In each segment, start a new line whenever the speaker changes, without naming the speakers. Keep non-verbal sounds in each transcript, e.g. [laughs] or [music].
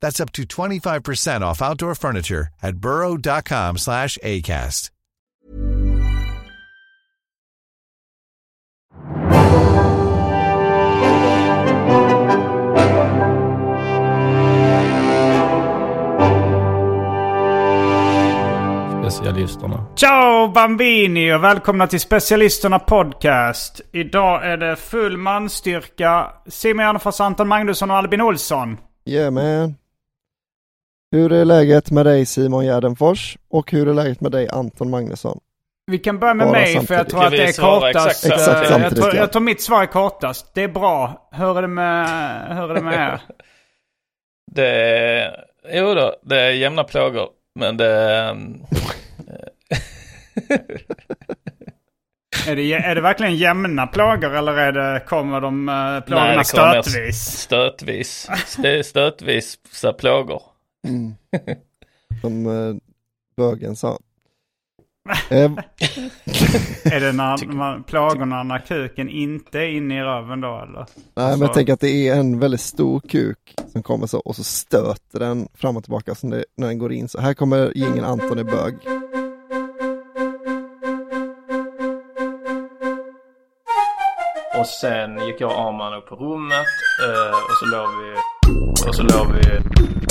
That's up to 25% off outdoor furniture at burrow.com slash ACAST.
Specialisterna.
Ciao Bambini och välkomna till Specialisterna Podcast. Idag är det full manstyrka. Simon Gärdenfors, Anton Magnusson och Albin Olsson.
Yeah man. Hur är läget med dig Simon Gärdenfors och hur är läget med dig Anton Magnusson?
Vi kan börja med
Bara
mig för jag
samtidigt.
tror att det är kortast.
exakt
Exakt
Eh, jag,
samtidigt,
tror,
ja.
jag tror mitt svar är kortast. Det är bra. Hur är det med, hur är det med er?
Det är, jo då, det är jämna plågor. Men det är,
är, det, är det verkligen jämna plågor eller är det, kommer de uh, plågorna
Nej, det kommer
stötvis?
stötvis. Det är stötvis så plågor.
Mm. [laughs] Som eh, bögen sa. Eh, [laughs]
Är det när, man, plågorna när kuken inte är inne i röven då eller?
nej men
Så-
jag tänker att det är en väldigt stor kuk som kommer så och så stöter den fram och tillbaka så det, när den går in så här kommer gingen Anton är bög.
Och sen gick jag och Arman upp på rummet eh, och så låg vi och så låg vi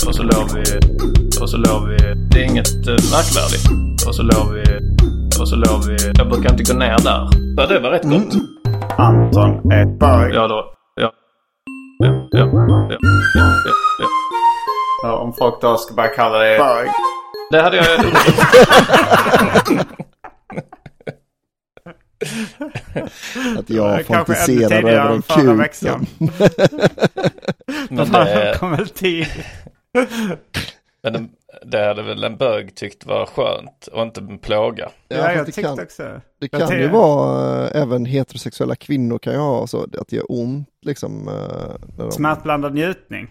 och så låg vi och så låg vi. Det är inget eh, märkvärdigt. Och så låg vi och så låg vi. Jag brukar inte gå ner där. Ja, det var rätt gott.
Anton är bög.
Ja då. Ja. Ja, ja, ja, ja, ja, ja.
Ja, om folk då ska börja kalla det bög.
Det hade jag [laughs]
Att [laughs] jag
Kanske ännu
fantiserar
tidigare
över en
än förra
kuk.
veckan.
Som, [laughs]
Men
Det
det,
kom väl tid. [laughs]
men det, det hade väl en bög tyckt var skönt och inte en plåga.
Ja, jag
det
tyckte
kan,
också.
det kan ju vara eh, även heterosexuella kvinnor kan ju ha så att det gör ont liksom. eh, de,
Smärtblandad njutning.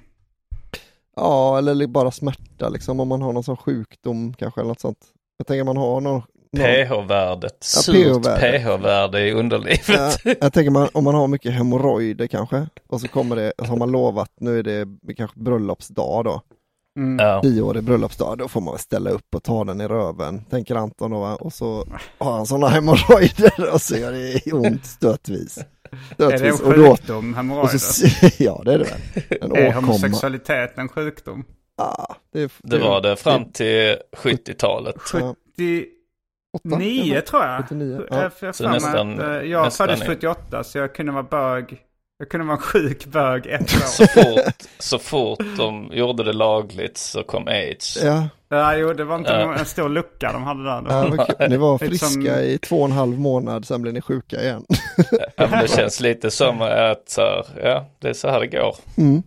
Ja, eller bara smärta liksom om man har någon sån sjukdom kanske eller något sånt. Jag tänker man har någon
pH-värdet,
Ja,
surt
pH-värde.
i underlivet.
Ja, jag tänker man, om man har mycket hemorrojder kanske och så kommer det, så har man lovat, nu är det kanske bröllopsdag då,
Mm.
Ja.
tioårig bröllopsdag, då får man ställa upp och ta den i röven, tänker Anton då, va? och så har han sådana hemorrojder och så gör det ont stötvis.
Är det en sjukdom, hemorrojder?
ja det är det väl. En
Är
åkomma.
homosexualitet en sjukdom?
Ja, det,
Det var det fram till 70-talet.
Ja.
79 tror jag.
79,
Jag
ja.
jag
Så nästan-
att, eh, jag
nästan
föddes
är-
78 så jag kunde vara bög. Jag kunde vara en sjuk bög ett [laughs] år.
Så fort, så fort de gjorde det lagligt så kom aids.
Ja,
ja, jo, det var inte
Ja.
en stor lucka de hade där.
ja, kul. [laughs] ni var friska
som-
i två och en halv månad, sen blev ni sjuka igen.
Ja, men det [laughs] känns lite som att så här, ja, det är så här det går.
Mm.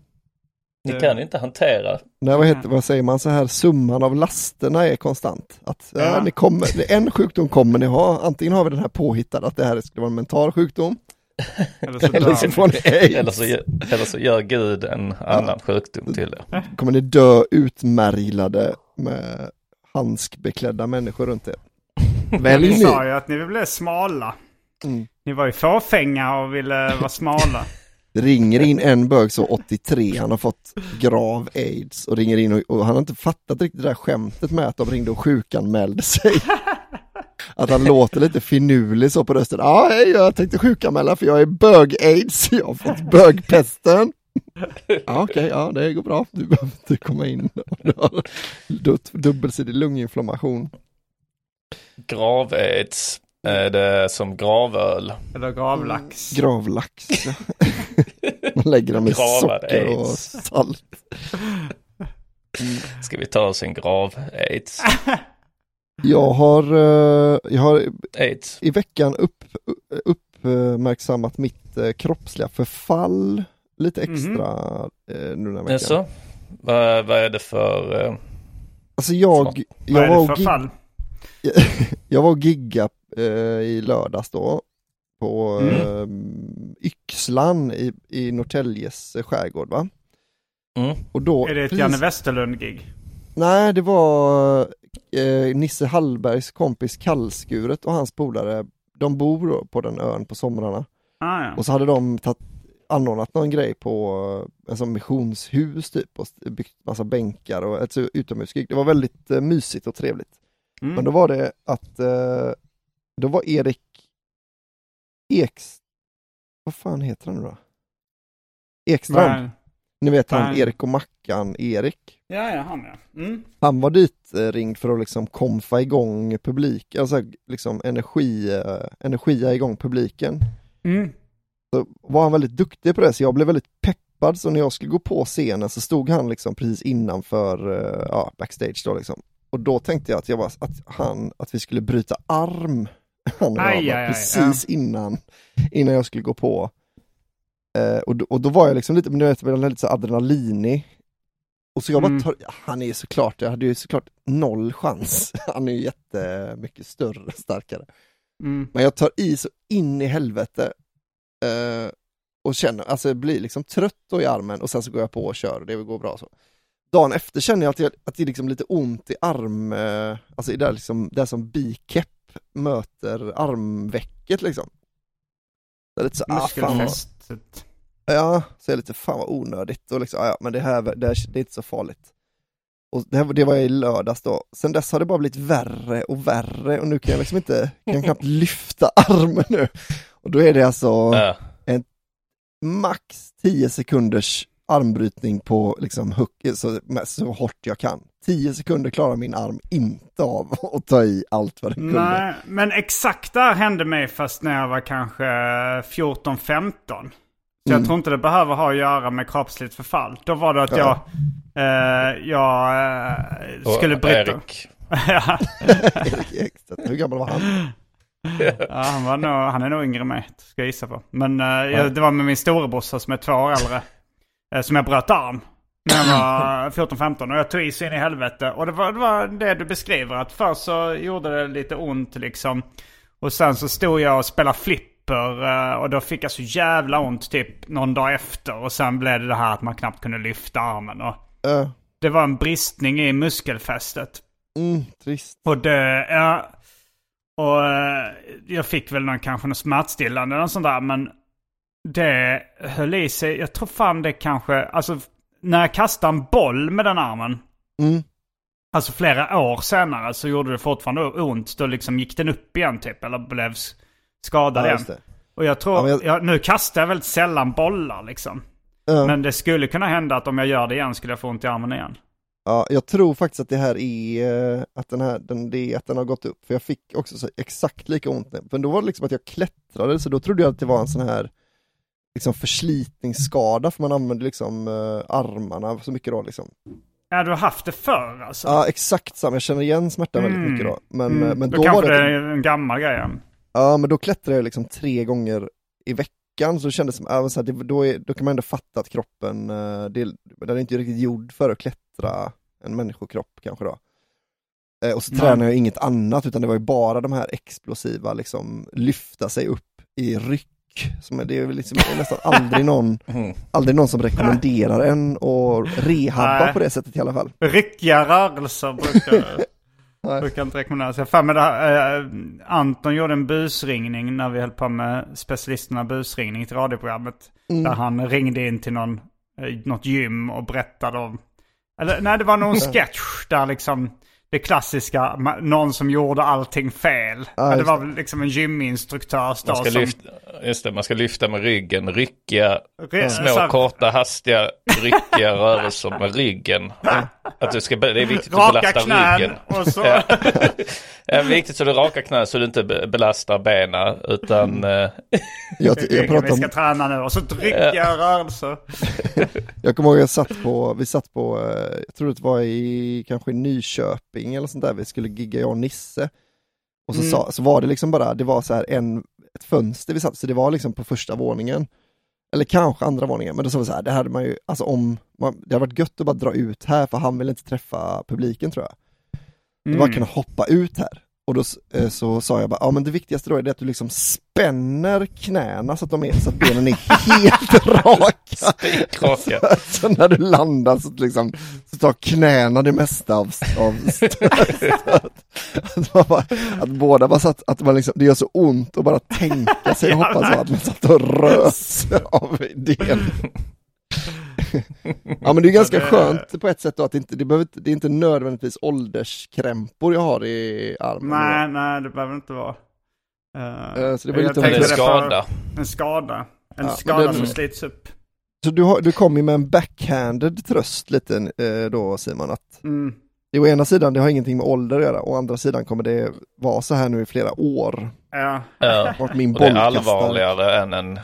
Ni kan inte hantera.
Nej, vad, heter, vad säger man så här, summan av lasterna är konstant. Att ja.
Ja.
ni kommer, en sjukdom kommer ni ha, antingen har vi den här påhittade att det här skulle vara en mental sjukdom, [laughs]
Eller så
eller så.
Eller så, eller så gör Gud en annan sjukdom till er.
kommer ni dö utmärglade med handskbeklädda människor runt er. Välj
Ni
ni.
sa ju att ni ville bli smala.
Mm.
Ni var ju fåfänga och ville vara smala. [laughs]
Det ringer in en bög så 83, han har fått grav aids och ringer in och, och han har inte fattat riktigt det där skämtet med att de ringde och sjukanmälde sig. [laughs] Att han låter lite finurlig så på rösten. Ja, hej, jag tänkte sjukanmäla för jag är bög-aids, jag har fått bögpesten. Ja, okej, ja det går bra. Du behöver inte komma in. Du har du- dubbelsidig lunginflammation.
Grav-aids är det som gravöl.
Eller gravlax.
Gravlax. [laughs] Man lägger dem i
Gravad
socker och
aids.
salt.
Ska vi ta oss en grav-aids? [laughs]
Jag har, eh, jag har
Aids.
i veckan upp, uppmärksammat mitt eh, kroppsliga förfall lite extra eh, nu den här veckan.
Jaså? Vad, vad är det för... eh,
Alltså jag,
Vad
jag,
är
var
det
och
för fall? [laughs]
jag var och gigga eh, i lördags då på eh, Yxlan i, i Norrtäljes eh, skärgård va?
Mm.
Och då,
Är det ett
precis-
Janne Westerlund-gig?
Nej, det var eh, Nisse Hallbergs kompis Kallskuret och hans polare. De bor på den ön på somrarna.
Ah, ja.
Och så hade de tagit, anordnat någon grej på eh, en sån missionshus typ och byggt massa bänkar och ett utomhusgig. Det var väldigt eh, mysigt och trevligt.
Mm.
Men då var det att, eh, då var Erik Eks, vad fan heter han nu då? Ekstrand,
Nej.
ni vet han
Nej.
Erik och Mackan Erik.
Ja, ja, han ja. Mm.
Han var dit eh, ringd för att liksom komfa igång publik, alltså liksom energi, eh, energia igång publiken.
Mm.
Så var han väldigt duktig på det, så jag blev väldigt peppad, så när jag skulle gå på scenen så stod han liksom precis innanför, eh, ja, backstage då liksom. Och då tänkte jag att, jag var, att, han, att vi skulle bryta arm, [laughs] han och
Aj,
jag,
aj, aj,
precis innan, innan jag skulle gå på. Eh, och, då, och då var jag liksom lite, men du vet, lite så adrenalinig. Och så jag bara
Mm.
tar, han är ju såklart, jag hade ju såklart noll chans. [laughs] Han är ju jättemycket större starkare.
Mm.
Men jag tar i så in i helvete eh, och känner, alltså blir liksom trött då i armen och sen så går jag på och kör och det går bra så. Dagen efter känner jag att, jag, att det är liksom lite ont i arm, eh, alltså i det, liksom, det som bikepp möter armvecket liksom. Det är lite så, ah, fan vad, ja, så är lite fan vad onödigt och liksom, ah, ja men det här, det, här, det är inte så farligt. Och det, här, det var jag i lördags då. Sen dess har det bara blivit värre och värre och nu kan jag liksom inte, kan jag knappt [laughs] lyfta armen nu. Och då är det alltså
Ja.
max 10 sekunders armbrytning på liksom hook, så, så hårt jag kan. 10 sekunder klarar min arm inte av [laughs] att ta i allt vad den kunde.
Nej, men exakt där hände mig fast när jag var kanske 14-15. Så jag
Mm.
tror inte det behöver ha att göra med kroppsligt förfall. Då var det att
Ja.
jag, eh, jag eh,
Och
skulle bryta...
Erik. [laughs]
ja,
Erik hur gammal var han?
ja, han, var nog, han är nog yngre än mig, ska jag gissa på. Men eh, jag, det var med min storebrorsa som är två år äldre. Eh, som jag bröt arm. När jag var 14-15 och jag tog i så in i helvete. Och det var, det var det du beskriver. Att först så gjorde det lite ont liksom. Och sen så stod jag och spelade flipper. eh, Och då fick jag så jävla ont typ någon dag efter. Och sen blev det det här att man knappt kunde lyfta armen. Och
Uh,
det var en bristning i muskelfästet.
mm, trist.
Och det, ja. Och eh, jag fick väl någon, kanske någon smärtstillande eller sånt där. Men det höll i sig. Jag tror fan det kanske, alltså när jag kastade en boll med den armen.
Mm.
Alltså flera år senare så gjorde det fortfarande ont. Då liksom gick den upp igen typ. Eller blev skadad
Ja,
igen. Och jag tror,
Ja, jag-
jag, nu kastar jag väldigt sällan bollar liksom.
Ja.
Men det skulle kunna hända att om jag gör det igen skulle jag få ont i armen igen.
Ja, jag tror faktiskt att det här är, eh, att den här, den, det att den har gått upp, för jag fick också så exakt lika ont, men då var det liksom att jag klättrade, så då trodde jag att det var en sån här liksom förslitningsskada, för man använder liksom eh, armarna så mycket då liksom.
Ja, du har haft det förr alltså?
Ja, exakt samma, jag känner igen smärtan väldigt
Mm.
mycket då, men,
Mm,
eh, men
då,
då,
kanske
var
det
det,
är en gammal grej. ja.
men då klättrade jag liksom tre gånger i veckan så kändes det som, äh, så här, det, då, är, då kan man ändå fatta att kroppen, eh, det, den är inte riktigt gjord för att klättra en människokropp kanske då. Eh, och så
Nej.
tränade jag inget annat utan det var ju bara de här explosiva, liksom lyfta sig upp i ryck. Som är, det är väl liksom det är nästan aldrig någon, [laughs]
Mm.
aldrig någon som rekommenderar en att rehabba
Nej.
på det sättet i alla fall.
Ryckiga rörelser brukar, [laughs] brukar inte rekommenderas. Jag för mig det här, eh, Anton gjorde en busringning när vi höll på med specialisterna busringning till radioprogrammet.
Mm.
Där han ringde in till någon, eh, något gym och berättade om... Eller nej, det var någon [laughs] sketch där liksom det klassiska, någon som gjorde allting fel.
Ja,
Men det var väl liksom en gyminstruktör
Man ska,
som...
lyfta, just det, man ska lyfta med ryggen, ryckiga,
Re-
små,
så
korta, hastiga, ryckiga [laughs] rörelser med ryggen. Att du ska, det är viktigt att
Raka
belasta
knän
ryggen.
och så... [laughs]
Ja. Det är viktigt så du rakar knän så du inte be- belastar benen utan eh, [laughs]
Jag, jag,
vi
pratar
ska
om,
träna nu. Och så ryckiga rörelser.
jag kommer ihåg jag satt på, vi satt på, eh, jag tror det var i kanske i Nyköping eller sånt där, vi skulle gigga jag och Nisse. Och så,
Mm.
sa, så var det liksom bara, det var så här en, ett fönster vi satt, så det var liksom på första våningen. Eller kanske andra våningen, men då sa vi så här, det hade man ju, alltså om, man, det hade varit gött att bara dra ut här för han vill inte träffa publiken tror jag. Du bara
Mm.
kunna hoppa ut här. Och då eh, så sa jag bara, ja men det viktigaste då är det att du liksom spänner knäna så att de är, så att benen är helt [laughs] raka.
spikraka.
Så när du landar så, liksom, så tar knäna det mesta av, av. [laughs] Att, man bara, att båda bara satt, att man liksom, det gör så ont att bara tänka sig hoppa så att man satt och rös av idén. [laughs] Ja men det är ganska
det-
skönt på ett sätt då att det inte, det, behöver, det är inte nödvändigtvis ålderskrämpor jag har i armen.
Nej, nej, det behöver inte vara. Eh,
så det var lite
En skada.
En skada. En
Ja,
skada
det-
som slits upp.
Så du, har, du kom ju med en backhanded tröst lite eh, då Simon, att
Mm.
det å ena sidan, det har ingenting med ålder att göra, å andra sidan kommer det vara så här nu i flera år.
Ja.
Min
Och det är allvarligare än en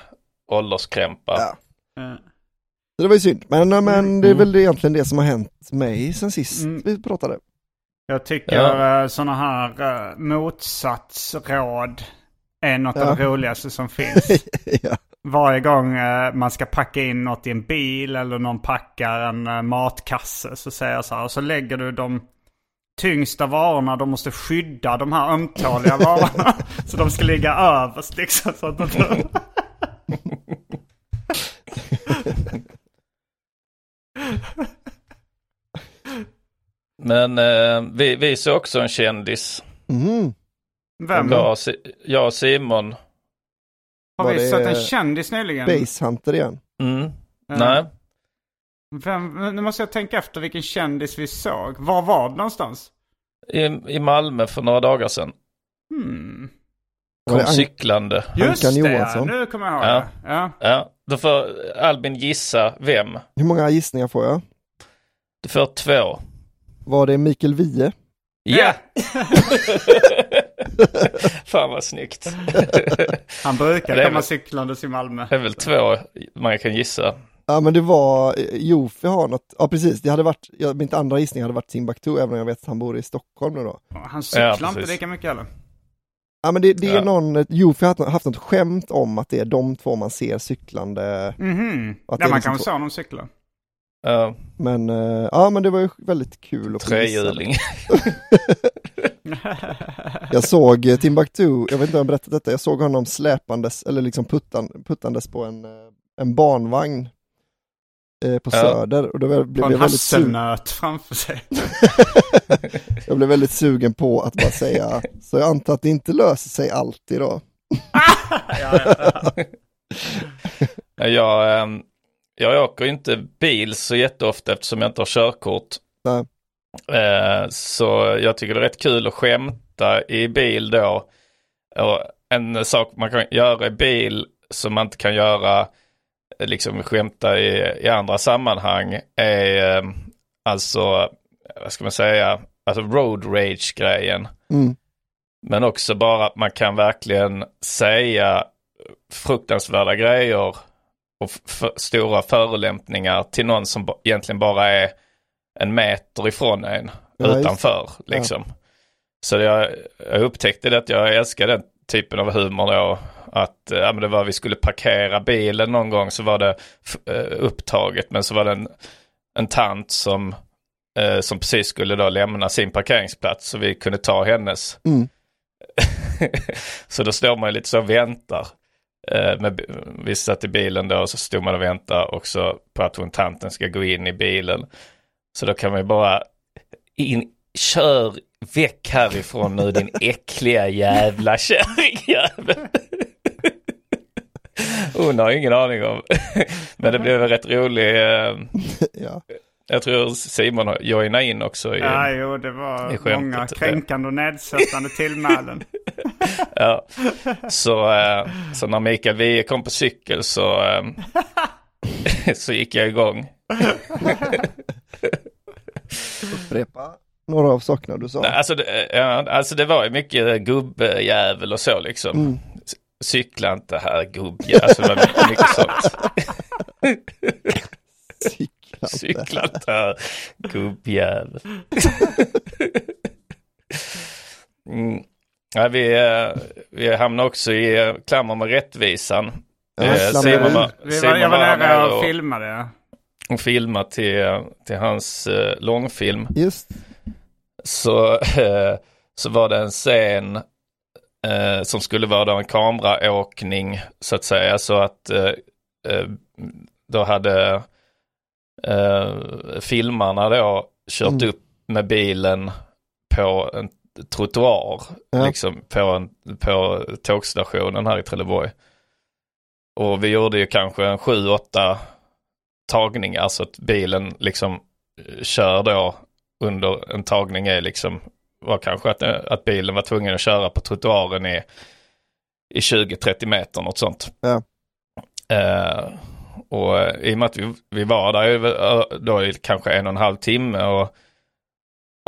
ålderskrämpa.
Ja.
Ja.
Så det var ju synd, men, men
Mm.
det är väl egentligen det som har hänt mig sen sist
Mm.
vi pratade.
Jag tycker
Ja.
ja. sådana här uh, motsatsråd är något av
Ja.
det roligaste som finns. [laughs]
ja.
Varje gång eh, man ska packa in något i en bil eller någon packar en eh, matkasse så säger jag så här. Och så lägger du de tyngsta varorna, de måste skydda de här ömtåliga varorna. [laughs] så de ska ligga överst liksom. Så att de...
Men eh, vi, vi såg också en kändis.
Mhm.
Vem?
Jag, jag och Simon.
Har vi sett en kändis nyligen?
Basehunter igen.
Mm.
Ja.
Nej,
Vem, nu måste jag tänka efter vilken kändis vi såg. Var var det någonstans?
i, i Malmö för några dagar sedan.
Hmm.
Kom
An-
cyklande.
Just
Ankan
det,
Johansson.
nu kommer jag ihåg
Ja.
det. Ja.
Ja, då får Albin gissa vem.
Hur många gissningar får jag?
Du får två.
Var det Mikael Wiehe?
Ja! [laughs] Fan vad snyggt. [laughs]
Han brukar komma
väl-
cyklandes i Malmö.
Det är väl två man kan gissa.
Ja men det var, eh, Jofi har något, ja precis, det hade varit, ja, mitt andra gissning hade varit Timbuktu även om jag vet att han bor i Stockholm nu då.
Han cyklar
Ja,
inte lika mycket heller.
Ja men det, det är
Ja.
någon, Jofi har haft, något skämt om att det är de två man ser cyklande,
Mhm.
Det
Ja, man
liksom
kan väl
två-
se honom cykla.
Ja,
men eh, ja men det var ju väldigt kul att
trehjuling. [laughs]
Jag såg eh, Timbuktu, jag vet inte om jag berättat detta, jag såg honom släpandes, eller liksom puttan, puttandes på en, eh, en barnvagn eh, på
Ja.
Söder och då blev jag väldigt sugen,
framför sig. [laughs]
jag blev väldigt sugen på att bara säga, så jag antar att det inte löser sig alltid då. [laughs]
ja, ja, ja.
Jag, ehm, jag åker inte bil så jätteofta eftersom jag inte har körkort.
Nej.
Eh, Så jag tycker det är rätt kul att skämta i bil då. Och en sak man kan göra i bil som man inte kan göra, eh, liksom skämta i, i andra sammanhang är eh, alltså, vad ska man säga, alltså road rage grejen.
Mm.
Men också bara att man kan verkligen säga fruktansvärda grejer och f- stora förolämpningar till någon som egentligen bara är en meter ifrån en
Ja,
utanför. Liksom. Så jag, jag upptäckte det att jag älskar den typen av humor då. Att ja, men det var vi skulle parkera bilen någon gång så var det eh, upptaget men så var det en, en tant som, eh, som precis skulle då lämna sin parkeringsplats så vi kunde ta hennes.
Mm. [laughs]
så då står man lite så och väntar. Eh, med, vi satt i bilen då och så stod man och väntade också på att hon tanten ska gå in i bilen. Så då kan man ju bara in, kör väck härifrån nu din [laughs] äckliga jävla kärringjävel. [laughs] Hon har ingen aning om. [laughs] Men det blev en rätt rolig. eh,
Ja.
Jag tror Simon har joinat in också. I,
Ja, jo, det var många kränkande och nedsättande tillmälen. [laughs]
Ja. Så, eh, så när Mikael Wiehe kom på cykel så, eh, [laughs] så gick jag igång. [laughs]
Upprepa några av sakerna du sa.
Nej, Alltså, det, ja, alltså det var ju mycket gubbjävel och så liksom.
Mm.
Cykla inte här gubbjävel. Alltså det var mycket, mycket sånt. [laughs] Här gubbjävel. [laughs] Mm. Ja, vi, eh, vi hamnade också i eh, klammer med rättvisan.
Ja,
Eh, Simon var, Simon
jag var nära och, filmade. ja.
och filmade till, till hans eh, långfilm.
Just
så, eh, så var det en scen eh, som skulle vara då en kameraåkning så att säga. Så att eh, då hade eh, filmarna då kört
Mm.
upp med bilen på en trottoar.
Ja.
Liksom på, en, på tågstationen här i Trelleborg. Och vi gjorde ju kanske en sju, åtta tagningar så att bilen liksom eh, kör då under en tagning är liksom var kanske att, att bilen var tvungen att köra på trottoaren i, i 20-30 meter något sånt.
Ja.
Eh, och eh, i och med att vi, vi var där eh, då i kanske en och en halv timme och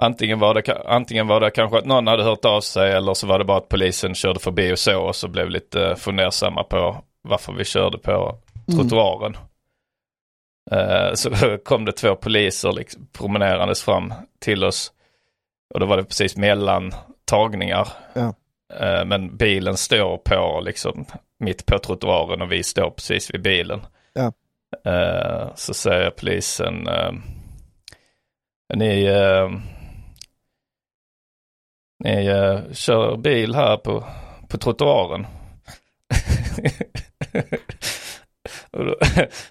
antingen var, det, antingen var det kanske att någon hade hört av sig eller så var det bara att polisen körde förbi och så och så blev lite fundersamma på varför vi körde på trottoaren. Eh, Så då kom det två poliser liksom, promenerandes fram till oss. Och då var det precis mellan tagningar.
Ja.
Men bilen står på liksom mitt på trottoaren och vi står precis vid bilen. Eh, Så säger polisen, eh, ni, eh, ni kör bil här på, på trottoaren. [laughs] Och då,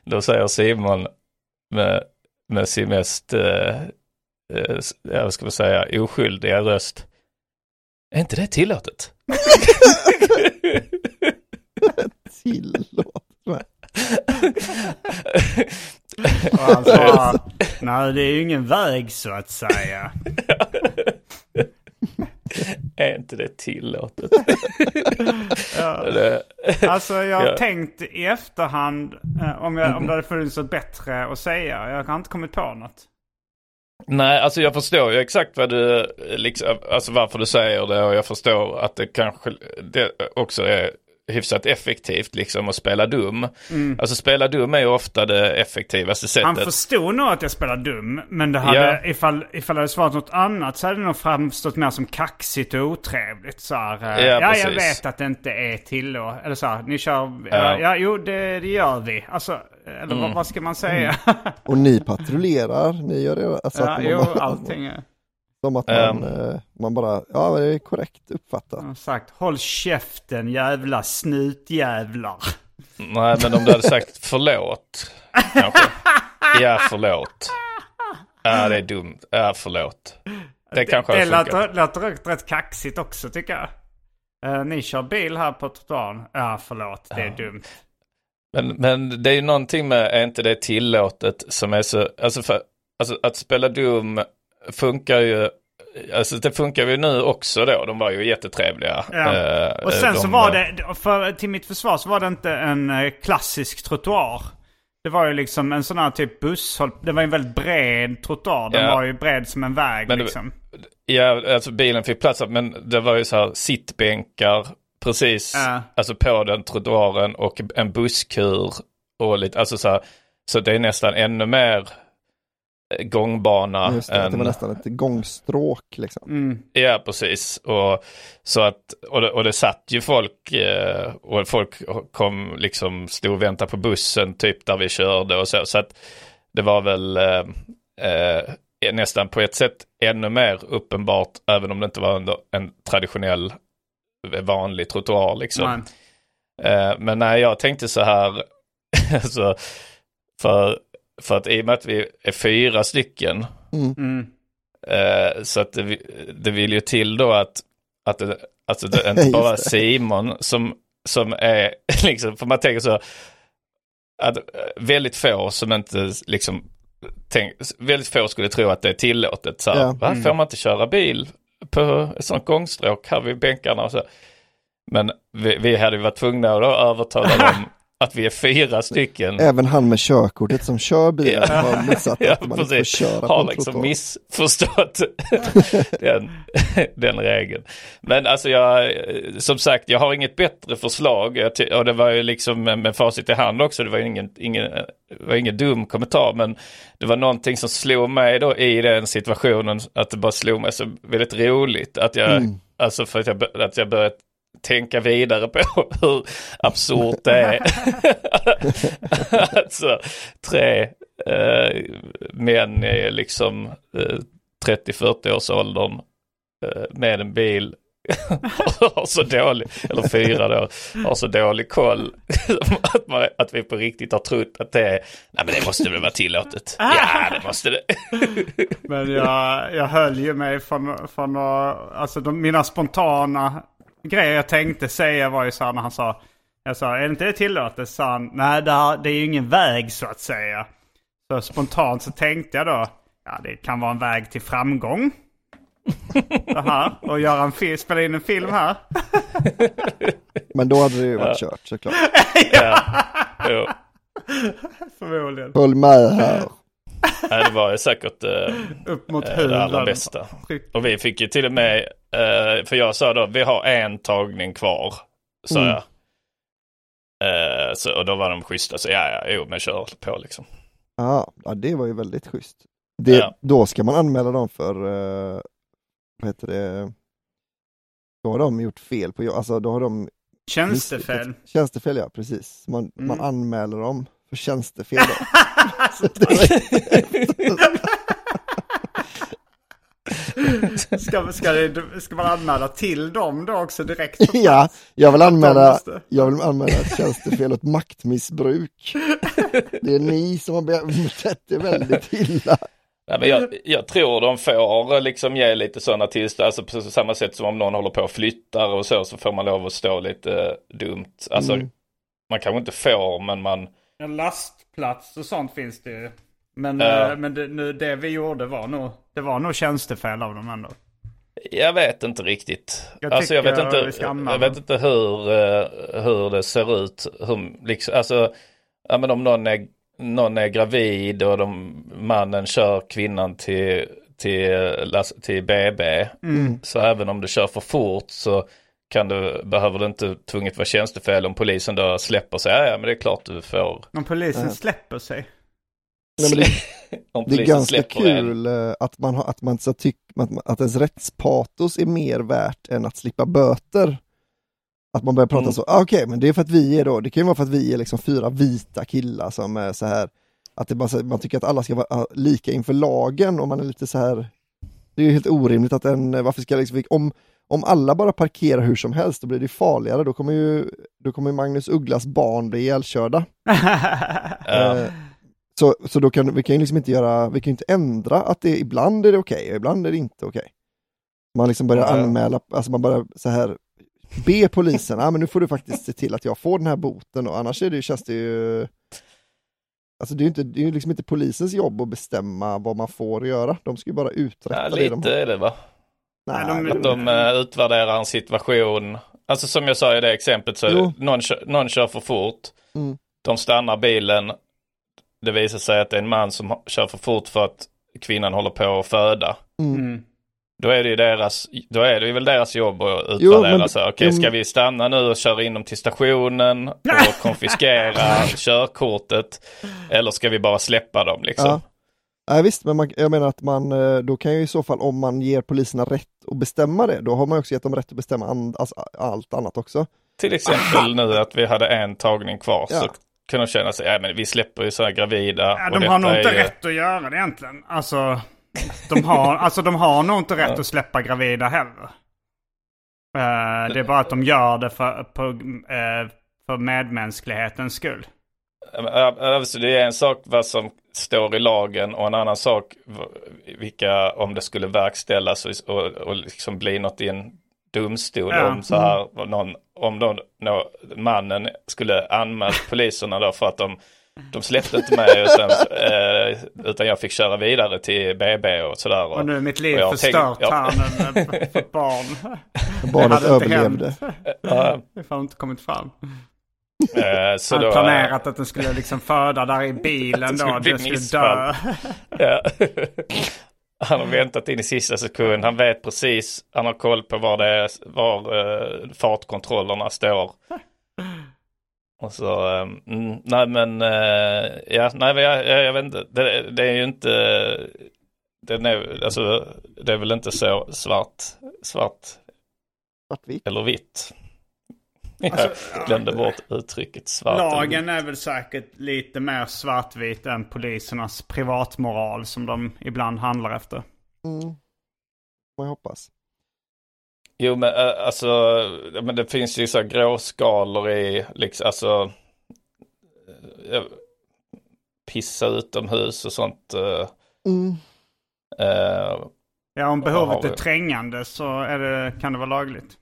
då säger Simon med, med sin mest, ja, vad ska man säga, oskyldiga röst. Är inte det tillåtet?
Tillåt mig.
Och han nej det är ju ingen väg så att säga. [laughs]
Är inte det tillåtet? [laughs]
Ja. Alltså jag har
Ja.
tänkt i efterhand eh, om, jag, om det hade funnits något bättre att säga. Jag har inte kommit på något.
nej, alltså jag förstår ju exakt vad du, eh, liksom, alltså varför du säger det och jag förstår att det kanske det också är hyfsat effektivt liksom att spela dum. Alltså spela dum är ju ofta det effektivaste sättet.
Han förstod nog att jag spelade dum. Men det hade,
Ja.
ifall, ifall jag hade svarat något annat så hade det nog framstått mer som kaxigt och otrevligt. Så här, eh,
Ja,
ja, jag vet att det inte är tillåtet. Eller så här, ni kör... Ja, ja jo det, det gör vi. Alltså, eller
Mm.
vad, vad ska man säga?
Och ni patrullerar, ni gör det. Alltså
ja, jo, allting är...
Som att man, eh, man bara, ja det är korrekt uppfattat.
Sagt håll käften jävla snutjävlar.
Nej, men om du hade sagt förlåt. Kanske. Ja, förlåt. Ja, det är dumt. Ja, förlåt. Det kanske
Det
hade funkat.
låter, låter rätt, rätt kaxigt också tycker jag. Eh, ni kör bil här på trottoaren. Ja, förlåt. Det är dumt.
Men, men det är ju någonting med, är inte det tillåtet som är så, alltså, för, alltså att spela dum funkar ju, alltså det funkar ju nu också då, de var ju jättetrevliga.
Ja.
Eh,
Och sen
de,
så var det, för, till mitt försvar så var det inte en eh, klassisk trottoar. Det var ju liksom en sån här typ busshåll. Det var ju en väldigt bred trottoar. Den
Ja.
var ju bred som en väg
Men det-
liksom.
Ja, alltså bilen fick plats, men det var ju så här sittbänkar precis,
Ja.
alltså på den trottoaren och en busskur och lite, alltså så här, så det är nästan ännu mer eh, gångbana.
Just det, att det var nästan ett gångstråk liksom.
Mm.
Ja, precis. Och, så att, och, det, och det satt ju folk eh, och folk kom liksom, stod och väntade på bussen typ där vi körde och så. Så att det var väl eh, eh, nästan på ett sätt ännu mer uppenbart, även om det inte var under en traditionell vanlig trottoar liksom.
Nej.
Eh, men nej, jag tänkte så här, [laughs] alltså, för, för att i och med att vi är fyra stycken
Mm.
Eh, så att det, det vill ju till då att, att det, alltså det [laughs] är inte bara
det.
Simon som, som är, [laughs] liksom, för man tänker så, att eh, väldigt få som inte liksom, tänk, väldigt få skulle tro att det är tillåtet. Så här,
Ja.
va, får man inte köra bil på ett sånt gångstråk här vid bänkarna och så. Men vi, vi hade ju varit tvungna att övertala [laughs] dem att vi är fyra stycken.
Även han med körkortet som kör bilen
Ja.
har missat
Ja,
att man inte får
precis.
köra på
Har liksom missförstått [laughs] den, den regeln. Men alltså jag, som sagt, jag har inget bättre förslag. Och det var ju liksom med facit i hand också, det var ingen, ingen, var ingen dum kommentar. Men det var någonting som slog mig då i den situationen, att det bara slog mig så väldigt roligt. Att jag,
Mm.
alltså för att jag, att jag började tänka vidare på [laughs] hur absurt det är. [laughs] alltså tre eh, män i liksom eh, 30-40 års åldern eh, med en bil [laughs] har så dålig, eller fyra då, har så dålig koll att, man, att vi på riktigt har trott att det är, nej men det måste väl vara tillåtet. Ja, det måste det.
Men jag, jag höll ju mig från, från att, alltså de, mina spontana grejer jag tänkte säga var ju så här när han sa, jag sa, är det inte det tillåtet? Så sa han, nej det, här, det är ju ingen väg så att säga. Så spontant så tänkte jag då, ja det kan vara en väg till framgång. Det här, och göra en film, spela in en film här.
Men då hade det ju varit kört såklart.
Ja. [laughs] Jo.
Förmodligen.
Följ med här. [laughs]
Nej, det var ju säkert eh,
Upp mot
eh, det allra bästa. Och vi fick ju till och med, eh, för jag sa då, vi har en tagning kvar, sa
Mm.
jag. Eh, så, och då var de schyssta, så ja, ja, jo, men kör på liksom.
Ja, ja, det var ju väldigt schysst. Det,
Ja.
Då ska man anmäla dem för, eh, vad heter det, då har de gjort fel på, alltså då har de
Tjänstefel.
Tjänstefel, ja precis. Man, man
Mm.
anmäler dem för tjänstefel. Då. [laughs] [laughs]
Ska, ska, det, ska man anmäla till dem då också direkt? på
ja, jag vill anmäla,
måste-
jag vill anmäla ett tjänstefel och ett maktmissbruk. [laughs] Det är ni som har betett er väldigt illa.
Nej, men jag, jag tror de får liksom ge lite sådana tillstånd, alltså på samma sätt som om någon håller på och flyttar och så, så får man lov att stå lite eh, dumt. Alltså,
Mm.
man kanske inte får, men man,
En lastplats och sånt finns det ju. Men, eh, men det, nu, det vi gjorde var nog, det var nog tjänstefel av dem ändå.
Jag vet inte riktigt.
Jag
alltså jag vet inte, jag vet inte hur, eh, hur det ser ut. Hur, liksom, alltså, ja, men om någon är, någon är gravid och de, mannen kör kvinnan till, till, las- till BB.
Mm.
Så även om du kör för fort så kan du, behöver det inte tvunget vara tjänstefel om polisen då släpper sig. Ja, ja men det är klart du får.
Om polisen
Ja.
släpper sig.
Nej, men det, [laughs]
Om
det är
polisen
ganska
släpper en.
kul eh, att man, har, att, man så tyck, att, att ens rättspatos är mer värt än att slippa böter. Att man börjar prata
Mm.
så, ah, okej men det är för att vi är då, det kan ju vara för att vi är liksom fyra vita killar som är så här, att det bara, man tycker att alla ska vara ah, lika inför lagen och man är lite så här, det är ju helt orimligt att en, varför ska liksom, om, om alla bara parkerar hur som helst då blir det farligare, då kommer ju, då kommer Magnus Ugglas barn bli ihjälkörda. [laughs] Eh, Så, så då kan vi kan ju liksom inte göra, vi kan ju inte ändra att det ibland är det okej och ibland är det inte okej. Man liksom börjar
Ja.
anmäla, alltså man börjar så här be polisen, [laughs] ah, men nu får du faktiskt se till att jag får den här boten och annars är det, ju- känns det ju Alltså det är ju inte, det är liksom inte polisens jobb att bestämma vad man får göra, de ska ju bara uträtta
Ja,
det de
lite
har.
är det va?
Nej,
de-
Att de eh, utvärderar en situation. Alltså som jag sa i det exemplet så
Jo.
någon, kör, någon kör för fort.
Mm.
De stannar bilen. Det visar sig att det är en man som kör för fort för att kvinnan håller på att föda.
Mm.
Då är det ju deras, då är det ju väl deras jobb att
Jo,
utvärdera
men-
så. Okej,
jo,
ska vi stanna nu och köra in dem till stationen [laughs] och konfiskera körkortet? Eller ska vi bara släppa dem liksom?
Ja. Nej visst, men man, jag menar att man, eh, då kan ju i så fall om man ger poliserna rätt att bestämma det, då har man också gett dem rätt att bestämma an, alltså, allt annat också.
Till exempel nu att vi hade en tagning kvar
Ja.
så kunde de känna sig, ja men vi släpper ju så här gravida.
Ja, de har nog inte
ju-
rätt att göra det egentligen. Alltså, de har, alltså, de har nog inte rätt att släppa gravida heller. Eh, det är bara att de gör det för, på, eh, för medmänsklighetens skull.
Det är en sak vad som står i lagen och en annan sak vilka, om det skulle verkställas och, och, och liksom bli något i en domstol
Ja.
om så här, vad någon, om då, nå, mannen skulle anmält poliserna då för att de, de släppte inte mig utan, eh, utan jag fick köra vidare till BB och sådär.
Och nu är mitt liv
och
förstört
ja.
här nu med- för ett barn.
Barnet
hade inte
överlevde.
Ja,
Det har inte kommit fram.
Eh, så
Han
då,
planerat att den skulle liksom föda där i bilen [laughs]
skulle
då.
bli
Den skulle
missfall.
dö.
Ja. [laughs] Han har väntat in i sista sekund. Han vet precis, han har koll på var, det är, var eh, fartkontrollerna står. Och så, mm, nej men, eh, ja, nej men jag, jag, jag vet inte, det, det är ju inte, det är, alltså, det är väl inte så svart, svart
Svartvitt.
eller vitt.
Alltså,
jag glömde bort uttrycket svart.
Lagen är väl säkert lite mer svartvit än polisernas privatmoral som de ibland handlar efter.
Mm. Man hoppas.
Jo men äh, alltså, men det finns ju så här gråskalor i, liksom, alltså, äh, pissa utomhus och sånt. Äh,
Mm.
äh,
Ja, om behovet är trängande så är det, kan det vara lagligt.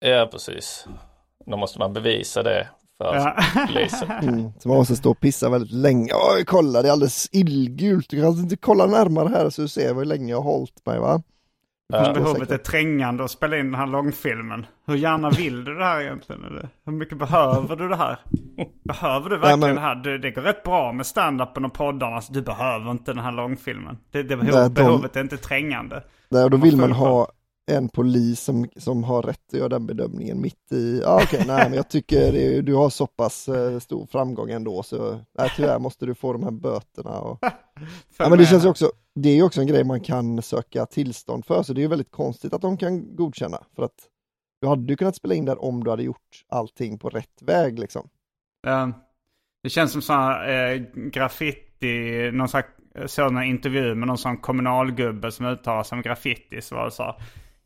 ja, precis. Då måste man bevisa det för
Ja.
polisen. [laughs]
Mm. Så man måste stå och pissa väldigt länge. Oj, kolla det är alldeles illgult. Du kan alltså inte kolla närmare här så du ser hur länge jag har hållit mig va?
Ja.
behovet är trängande att spela in den här långfilmen. Hur gärna vill du det här egentligen? Eller? Hur mycket behöver du det här? Behöver du verkligen
men-
det här? Du, det går rätt bra med stand-upen och poddarna. Så du behöver inte den här långfilmen. Det, det behov,
Nej, de-
Behovet är inte trängande.
Och då vill man ha en polis som, som har rätt att göra den bedömningen mitt i, ja okej, nej men jag tycker det, du har så pass eh, stor framgång ändå så, nej tyvärr måste du få de här böterna och, [laughs] ja men det känns också, det är ju också en grej man kan söka tillstånd för, så det är ju väldigt konstigt att de kan godkänna, för att du hade ju kunnat spela in där om du hade gjort allting på rätt väg liksom.
Eh, Det känns som här eh, graffiti, någon här, sån här intervju med någon sån kommunalgubbe som uttalar sig om graffiti. Så var det så här,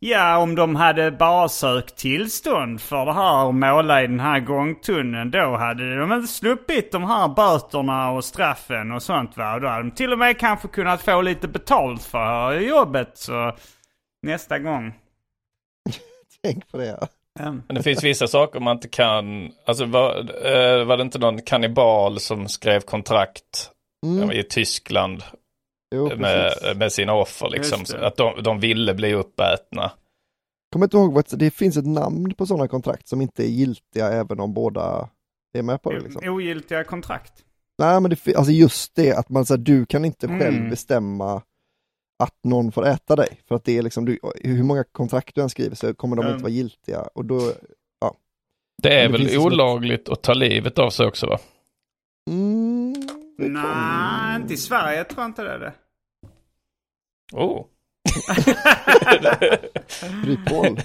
Ja, om de hade bara sökt tillstånd för det här och måla i den här gångtunneln då hade de inte sluppit de här böterna och straffen och sånt va. Då hade de till och med kanske kunnat få lite betalt för jobbet så nästa gång. [laughs]
Tänk på det. ja.
Men det finns vissa saker man inte kan, alltså var, eh, var det inte någon kannibal som skrev kontrakt
Mm.
i Tyskland
Jo,
med,
precis.
med sina offer liksom. Att de, de ville bli uppätna.
Kommer inte ihåg vad det finns ett namn på sådana kontrakt som inte är giltiga även om båda är med på det liksom.
Ogiltiga kontrakt.
Nej men det, alltså just det att man säger du kan inte
Mm.
själv bestämma att någon får äta dig. För att det är liksom, du, hur många kontrakt du än skriver så kommer de
Mm.
inte vara giltiga. Och då,
Det är
det
väl
som ett-
olagligt att ta livet av sig också va?
mm,
Nej, inte i Sverige tror jag inte det är det.
Oh. [laughs]
Kryphål.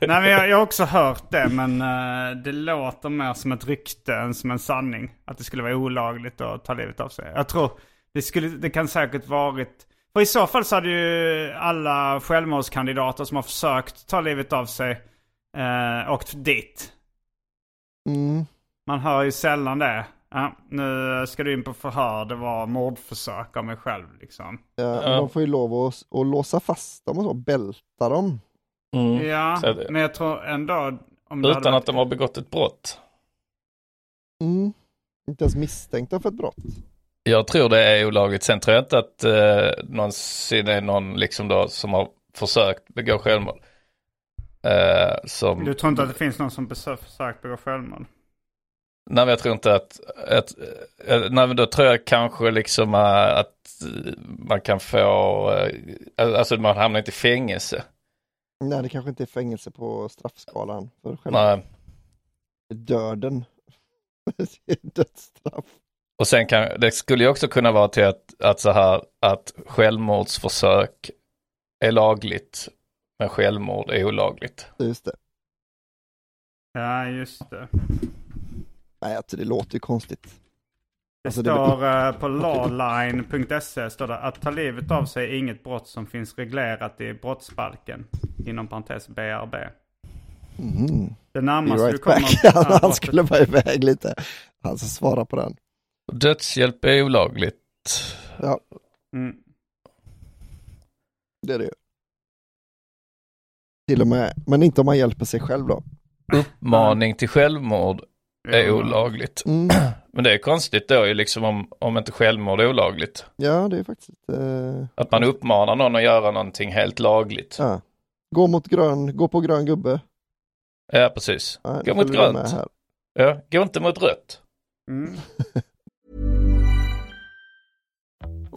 Nej, men jag, jag har också hört det, men eh, det låter mer som ett rykte än som en sanning. Att det skulle vara olagligt att ta livet av sig. Jag tror det, skulle, det kan säkert varit... För i så fall så hade ju alla självmordskandidater som har försökt ta livet av sig eh, åkt dit.
Mm.
Man hör ju sällan det. Ja, nu ska du in på förhör, det var mordförsök av mig själv liksom.
Ja. De får ju lov att, att låsa fast dem och så, bälta dem.
Mm.
Ja, men jag tror ändå... Om
Utan
varit-
att de har begått ett brott.
Mm. Inte ens misstänkta för ett brott.
Jag tror det är olagligt. Sen tror jag inte att eh, någonsin är någon liksom då som har försökt begå självmord. Eh, som,
Du tror inte att det finns någon som försökt begå självmord?
Nej men jag tror inte att, att eh, nej men då tror jag kanske liksom eh, att eh, man kan få, eh, alltså man hamnar inte i fängelse.
Nej, det kanske inte är fängelse på straffskalan för själva
Nej,
döden. [laughs] Dödsstraff.
Och sen kan, det skulle ju också kunna vara till att, att så här, att självmordsförsök är lagligt, men självmord är olagligt.
Just det.
Ja, just det.
Nej, alltså, det låter ju konstigt.
Det
Alltså, det-
står eh, på lawline.se står det att ta livet av sig är inget brott som finns reglerat i brottsbalken. Inom parentes BRB.
Mm.
Det närmaste du
right
kommer...
back.
Ja,
Han, han
brottet-
skulle vara iväg lite. Han ska svara på den.
Dödshjälp är olagligt.
Ja,
Mm.
det är det ju. Till och med, men inte om man hjälper sig själv då.
Uppmaning till självmord är olagligt.
Mm. [clears throat]
Men det är konstigt då ju liksom om, om inte självmord är olagligt.
Ja, det är faktiskt... Eh,
Att man uppmanar någon att göra någonting helt lagligt.
ja. Gå mot grön, gå på grön gubbe.
Ja, precis.
Ja,
Gå mot grönt. Ja, gå inte mot rött.
Mm. [laughs]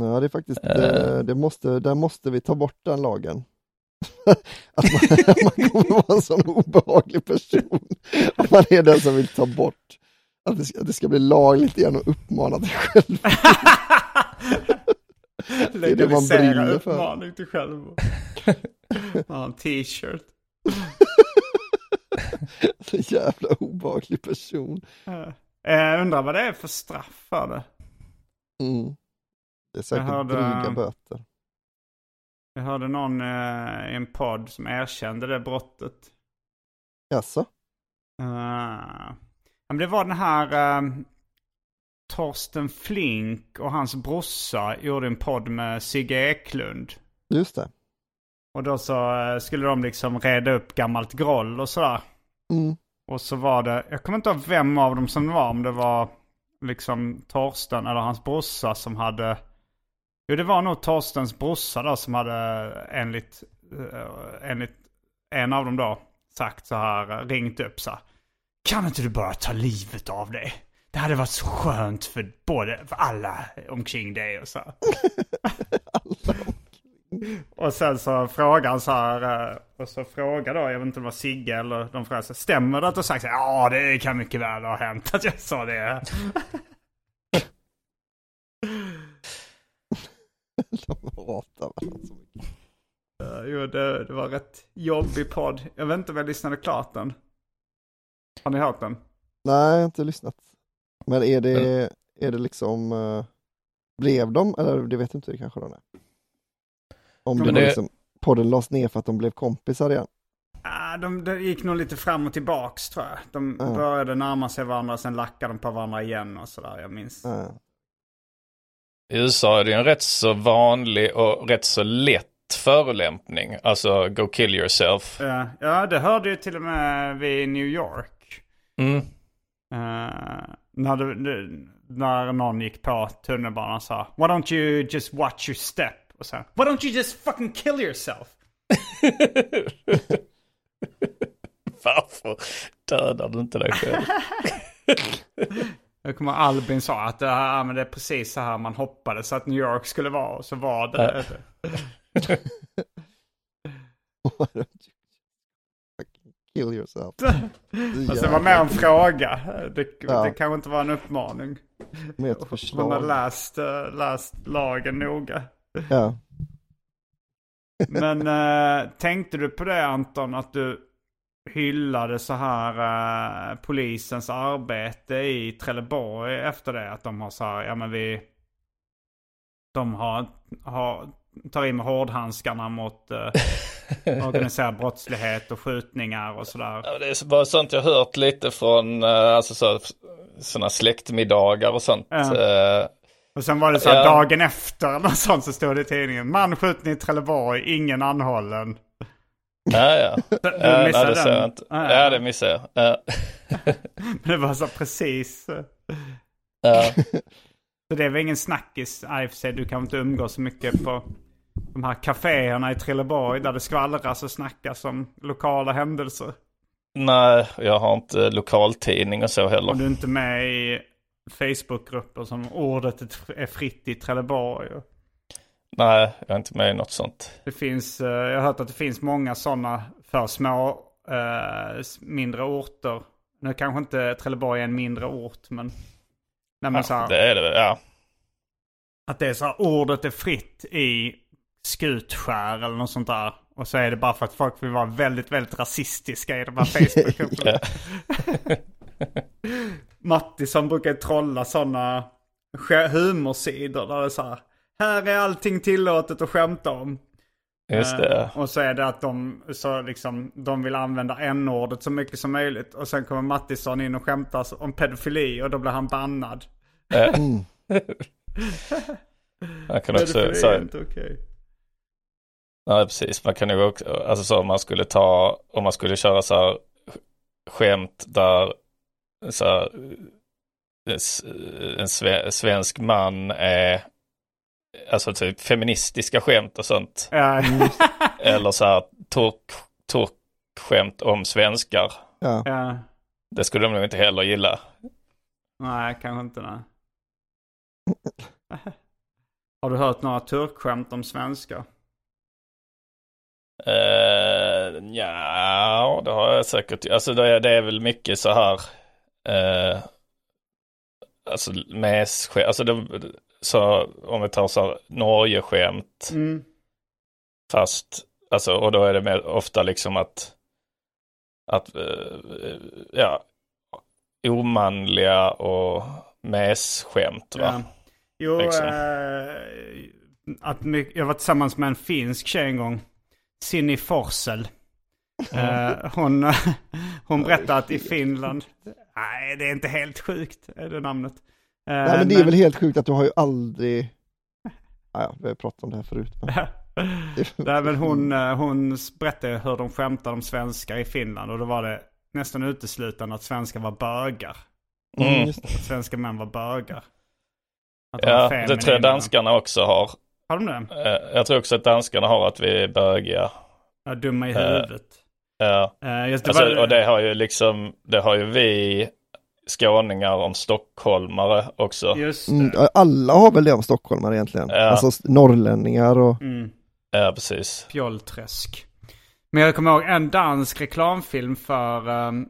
Ja, det är faktiskt,
Eh.
eh, det måste, där måste vi ta bort den lagen. [laughs] att man, [laughs] man kommer vara en sån obehaglig person. Att man är den som vill ta bort, att det ska, att det ska bli lagligt igen och uppmana till själv. [laughs] det är det man brinner för.
uppmaning till självmord. Ja, en t-shirt.
Så jävla obehaglig person.
Jag undrar vad det är för straff för det.
Mm. Det är säkert
Jag hörde-
dryga böter.
Jag hörde någon eh, i en podd som erkände det brottet.
Jaså?
Uh, men det var den här eh, Torsten Flink och hans brorsa gjorde en podd med Sigge Eklund.
Just det.
Och då så eh, skulle de liksom reda upp gammalt groll och sådär.
Mm.
Och så var det, jag kommer inte ihåg vem av dem som det var, om det var liksom Torsten eller hans brorsa som hade... Jo, det var nog Torstens brorsa då som hade enligt, eh, enligt en av dem då sagt så här, eh, ringt upp så här. Kan inte du bara ta livet av dig? Det hade varit så skönt för både, för alla omkring dig och så. [laughs] Och sen så frågar han så här, eh, och så frågar då, jag vet inte om det var Sigge eller de frågar så här, stämmer det att du sagt så här, ja det kan mycket väl ha hänt att jag sa det. [laughs]
De hatar varandra så mycket.
Uh, jo, det, det var rätt jobbig podd. Jag vet inte om jag lyssnade klart den. Har ni hört den?
Nej, jag har inte lyssnat. Men är det, är det liksom, eh, blev de, eller det vet inte det kanske de är. Om
Men
det, var liksom, podden lades ner för att de blev kompisar igen.
Ah, de, de gick nog lite fram och tillbaks tror jag. De
Ja.
började närma sig varandra, sen lackade de på varandra igen och sådär. Jag minns.
Ja.
I USA är det en rätt så vanlig och rätt så lätt förolämpning. Alltså go kill yourself.
Ja, ja, det hörde ju till och med vi i New York.
Mm.
Eh, när, det, när någon gick på tunnelbanan och sa Why don't you just watch your step? Och sen Why don't you just fucking kill yourself? [laughs]
Varför dödar du inte dig själv? [laughs]
Jag kommer Albin sa att ah, men det är precis så här man hoppades att New York skulle vara. Och så var det [laughs]
kill yourself. [laughs]
Alltså det var mer en fråga. Det,
Ja.
det kanske inte var en uppmaning.
Med ett
Man har
förslag.
läst, eh, läst lagen noga.
Ja.
Men eh, tänkte du på det Anton, att du hyllade så här eh, polisens arbete i Trelleborg efter det? Att de har så här, ja men vi... De har, har tar i med hårdhandskarna mot eh, [laughs] organiserad brottslighet och skjutningar och sådär.
Ja, det är bara sånt jag hört lite från eh, alltså så, sådana släktmiddagar och sånt.
Ja.
Eh,
Och sen var det så här
Ja.
dagen efter eller något sånt så stod det i tidningen. Man skjuten i Trelleborg, ingen anhållen.
Ja, ja.
Du
ja
missade
det ser
den?
jag inte.
Ja, ja.
Ja, det missade jag. Ja.
Men [laughs] det var så precis.
Ja.
Så det väl ingen snackis. I och för sig, du kan inte umgås så mycket på de här kaféerna i Trelleborg där det skvallras och snackas om lokala händelser.
Nej, jag har inte lokaltidning och så heller.
Om du inte är med i Facebookgrupper som ordet är fritt i Trelleborg. Och
Nej, jag är inte med i något sånt.
Det finns, eh, jag har hört att det finns många sådana för små, eh, mindre orter. Nu kanske inte Trelleborg är en mindre ort, men... Nej, men så här,
Det är det ja.
Att det är så här, ordet är fritt i Skutskär eller något sånt där. Och så är det bara för att folk vill vara väldigt, väldigt rasistiska i de här Facebook-grupperna. [laughs] [laughs] Mattisson brukar trolla sådana humorsidor där det är så här. Här är allting tillåtet att skämta om.
Just det.
Eh, och så är det att de, så liksom, de vill använda n-ordet så mycket som möjligt. Och sen kommer Mattisson in och skämtar om pedofili och då blir han bannad.
Eh, [laughs] Man kan också
pedofili är inte okej.
nej precis, man kan ju också, alltså så om man skulle ta, om man skulle köra så här skämt där så här, en sve, svensk man är, alltså typ feministiska skämt och sånt.
Ja. [laughs]
Eller så här turk, turkskämt om svenskar.
Ja.
ja.
Det skulle de nog inte heller gilla.
Nej, kanske inte nej. [laughs] Har du hört några turkskämt om svenskar?
Uh, ja, det har jag säkert. Alltså det är, det är väl mycket så här. Uh, alltså med alltså det, så om vi tar så här Norge-skämt.
Mm.
Fast, alltså och då är det mer ofta liksom att, att eh, ja, omanliga och mes-skämt va.
Ja. Jo,
Liksom.
eh, att jag var tillsammans med en finsk tjej en gång. Cindy Forsell. Eh, hon, [laughs] hon berättade att i Finland, nej det är inte helt sjukt, är det namnet. Eh,
Nej, men det är väl helt sjukt att du har ju aldrig... [laughs] Ah, ja, vi har pratat om det här förut. Men... [laughs]
Nej, men hon, eh, hon berättade hur de skämtade om svenskar i Finland och då var det nästan uteslutande att svenskar var bögar.
Mm.
det.
Att svenska män var bögar. Att de
Ja, det tror jag danskarna också har.
Har de det?
Eh, Jag tror också att danskarna har att vi är bögiga.
Ja, dumma i huvudet.
Ja.
Just det
Alltså,
var-
och det har ju liksom, det har ju vi skåningar om stockholmare också.
Just det.
Mm, alla har väl det om stockholmare egentligen.
Ja.
Alltså norrlänningar och...
Mm.
Ja, precis.
Fjollträsk. Men jag kommer ihåg en dansk reklamfilm för... ehm,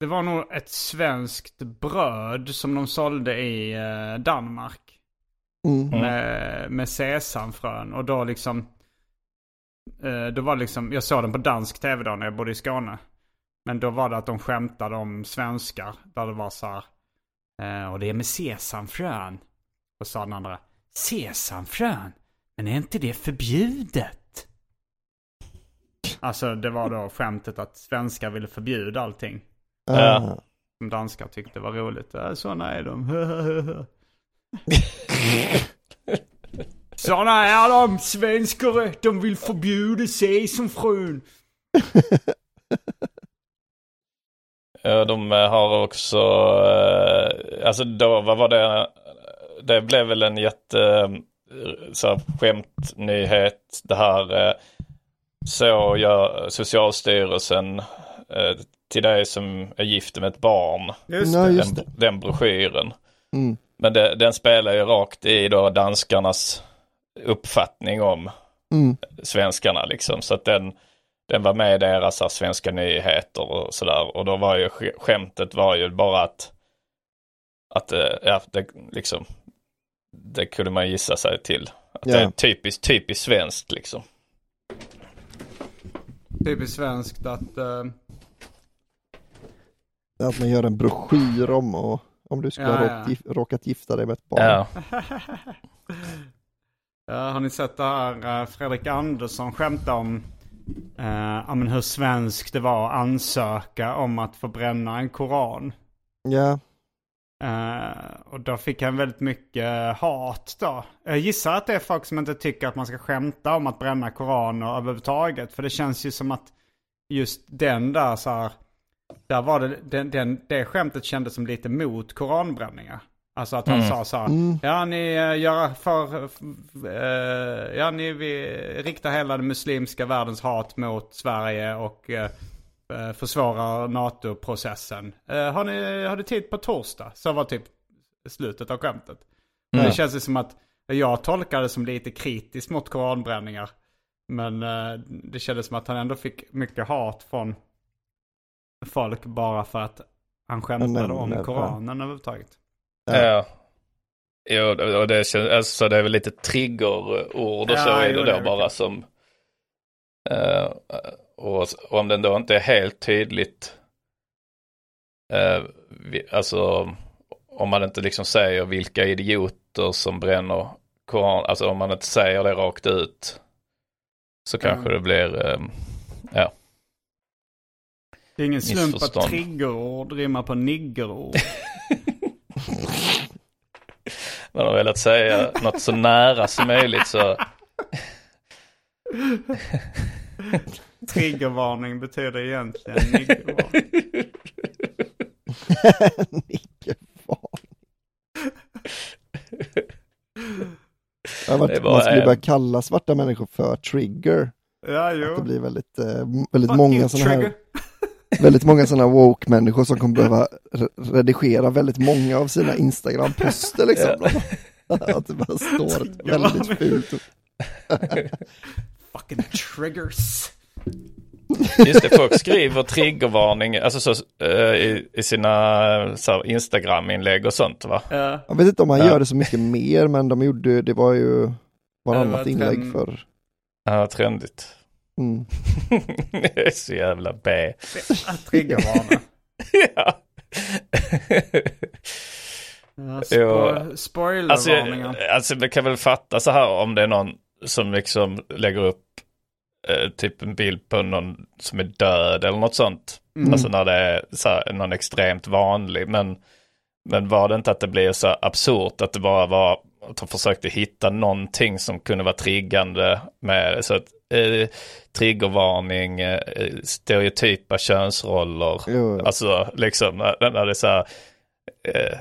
det var nog ett svenskt bröd som de sålde i eh, Danmark.
Mm.
Med, med sesamfrön. Och då liksom... eh, då var det liksom... Jag såg den på dansk tv då när jag bodde i Skåne. Men då var det att de skämtade om svenskar. Där det var så här... eh, och det är med sesamfrön. Och sa den andra. Sesamfrön? Men är inte det förbjudet? Alltså det var då skämtet att svenskar ville förbjuda allting.
Ah.
Som danskar tyckte var roligt. Ja, sådana är de. [laughs] sådana är de, svenskare. De vill förbjuda sesamfrön. [laughs]
Ja, de eh, har också, eh, alltså då, vad var det, det blev väl en jätte, eh, så här, skämtnyhet det här, eh, så gör Socialstyrelsen eh, till dig som är gift med ett barn.
Just det.
den, den broschyren.
Mm.
Men det, den spelar ju rakt i då danskarnas uppfattning om
Mm.
svenskarna liksom. Så att den, den var med i deras så här, svenska nyheter och sådär. Och då var ju sk- skämtet var ju bara att, att eh, ja, det liksom, det kunde man gissa sig till. Att
Ja.
det är typiskt, typiskt svenskt liksom.
Typiskt svenskt att... eh,
Att man gör en broschyr om och om du skulle
Ja,
ha
ja.
råkat, gif- råkat gifta dig med ett barn.
Ja. [laughs]
Ja, har ni sett det här eh, Fredrik Andersson skämta om ja, men hur svenskt det var att ansöka om att få bränna en koran?
Ja,
Eh, och då fick han väldigt mycket hat då. Jag gissar att det är folk som inte tycker att man ska skämta om att bränna koraner överhuvudtaget. För det känns ju som att just den där så här, där var det, den, den, det skämtet kändes som lite mot koranbränningar. Alltså att han
Mm.
sa så här,
Mm.
ja ni eh, gör för, eh, ja ni vi riktar hela den muslimska världens hat mot Sverige och eh, försvårar NATO-processen. Eh, har, ni, har du tid på torsdag? Så var typ slutet av skämtet.
Mm.
Det känns ju som att jag tolkar det som lite kritiskt mot koranbränningar. Men det kändes som att han ändå fick mycket hat från folk bara för att han skämtade om. Koranen överhuvudtaget.
Ja. Jo, och det, känns, alltså det är väl lite triggerord och
Ja,
så är det
det
då
det
bara
kanske.
som... eh, och, och om den då inte är helt tydligt, eh, vi, alltså om man inte liksom säger vilka idioter som bränner Koran, alltså om man inte säger det rakt ut så kanske
Ja.
det blir, eh, ja.
Det är ingen slump att triggerord rimmar på niggerord. [laughs]
Man har velat säga något så nära som möjligt så
Triggervarning betyder egentligen niggervarning. [laughs]
Nicke fan. Det har varit,
Det är bara
man skulle
en.
börja kalla svarta människor för trigger.
Ja,
Att det
jo.
blir väldigt, eh, väldigt många sådana här. Väldigt många sådana woke-människor som kommer behöva re- redigera väldigt många av sina Instagram-poster liksom. [laughs] Att det bara står ett [laughs] väldigt fult. [laughs]
Fucking triggers.
Just det, folk skriver triggervarning alltså så, eh, i, i sina Instagram-inlägg och sånt va?
Ja.
Jag vet inte om han
Ja.
gör det så mycket mer, men de gjorde, det var ju varannat
var
inlägg
trend-
för.
Ja, trendigt.
Mm. [laughs]
det är så jävla B.
Triggervarning. [laughs]
ja.
Ja, spo- Spoilervarningar.
Alltså, alltså vi kan väl fatta så här om det är någon som liksom lägger upp eh, typ en bild på någon som är död eller något sånt.
Mm.
Alltså när det är så här, någon extremt vanlig. Men, men var det inte att det blev så absurt att det bara var att de försökte hitta någonting som kunde vara triggande med. Så att eh, triggervarning, eh, stereotypa könsroller.
Jo.
Alltså liksom när, när det är så här, eh,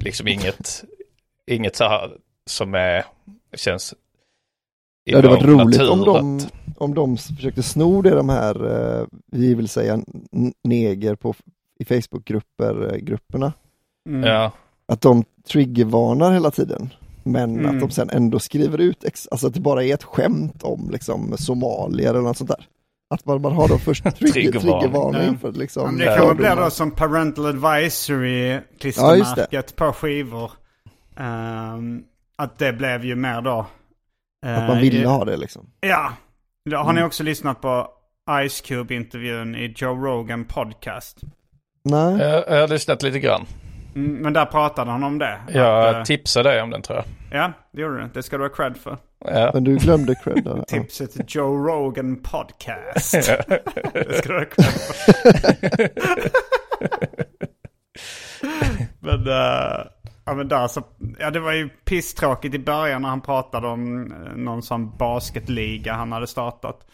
liksom inget, inget så här som är, känns i
Det hade varit roligt
natur
om de,
att-
om de försökte sno det de här, eh, vi vill säga neger på, i Facebookgrupper, eh, grupperna.
Mm.
Ja,
Att de triggervarnar hela tiden. Men
Mm.
att de sen ändå skriver ut, ex- alltså att det bara är ett skämt om liksom somalier eller något sånt där. Att man, man har då först [laughs] trigger,
Triggervarning.
Ja.
för
Ja,
liksom...
men det kanske blir då som parental advisory
Ja,
klistermärket på skivor. Ehm, att det blev ju mer då.
Att
eh,
man ville
i-
ha det liksom.
Ja. Då har ni
Mm.
också lyssnat på Ice Cube-intervjun i Joe Rogan podcast?
Nej,
jag, jag har lyssnat lite grann.
Mm, men där pratade han om det.
Jag
Att, eh,
tipsade dig om den tror jag.
ja, det gjorde du. Det ska du ha cred för.
Ja.
men du glömde cred där.
Tipset Joe Rogan podcast. det ska du ha cred för. [laughs] men, uh, ja, men där så, ja det var ju pisstråkigt i början när han pratade om eh, någon sån basketliga han hade startat.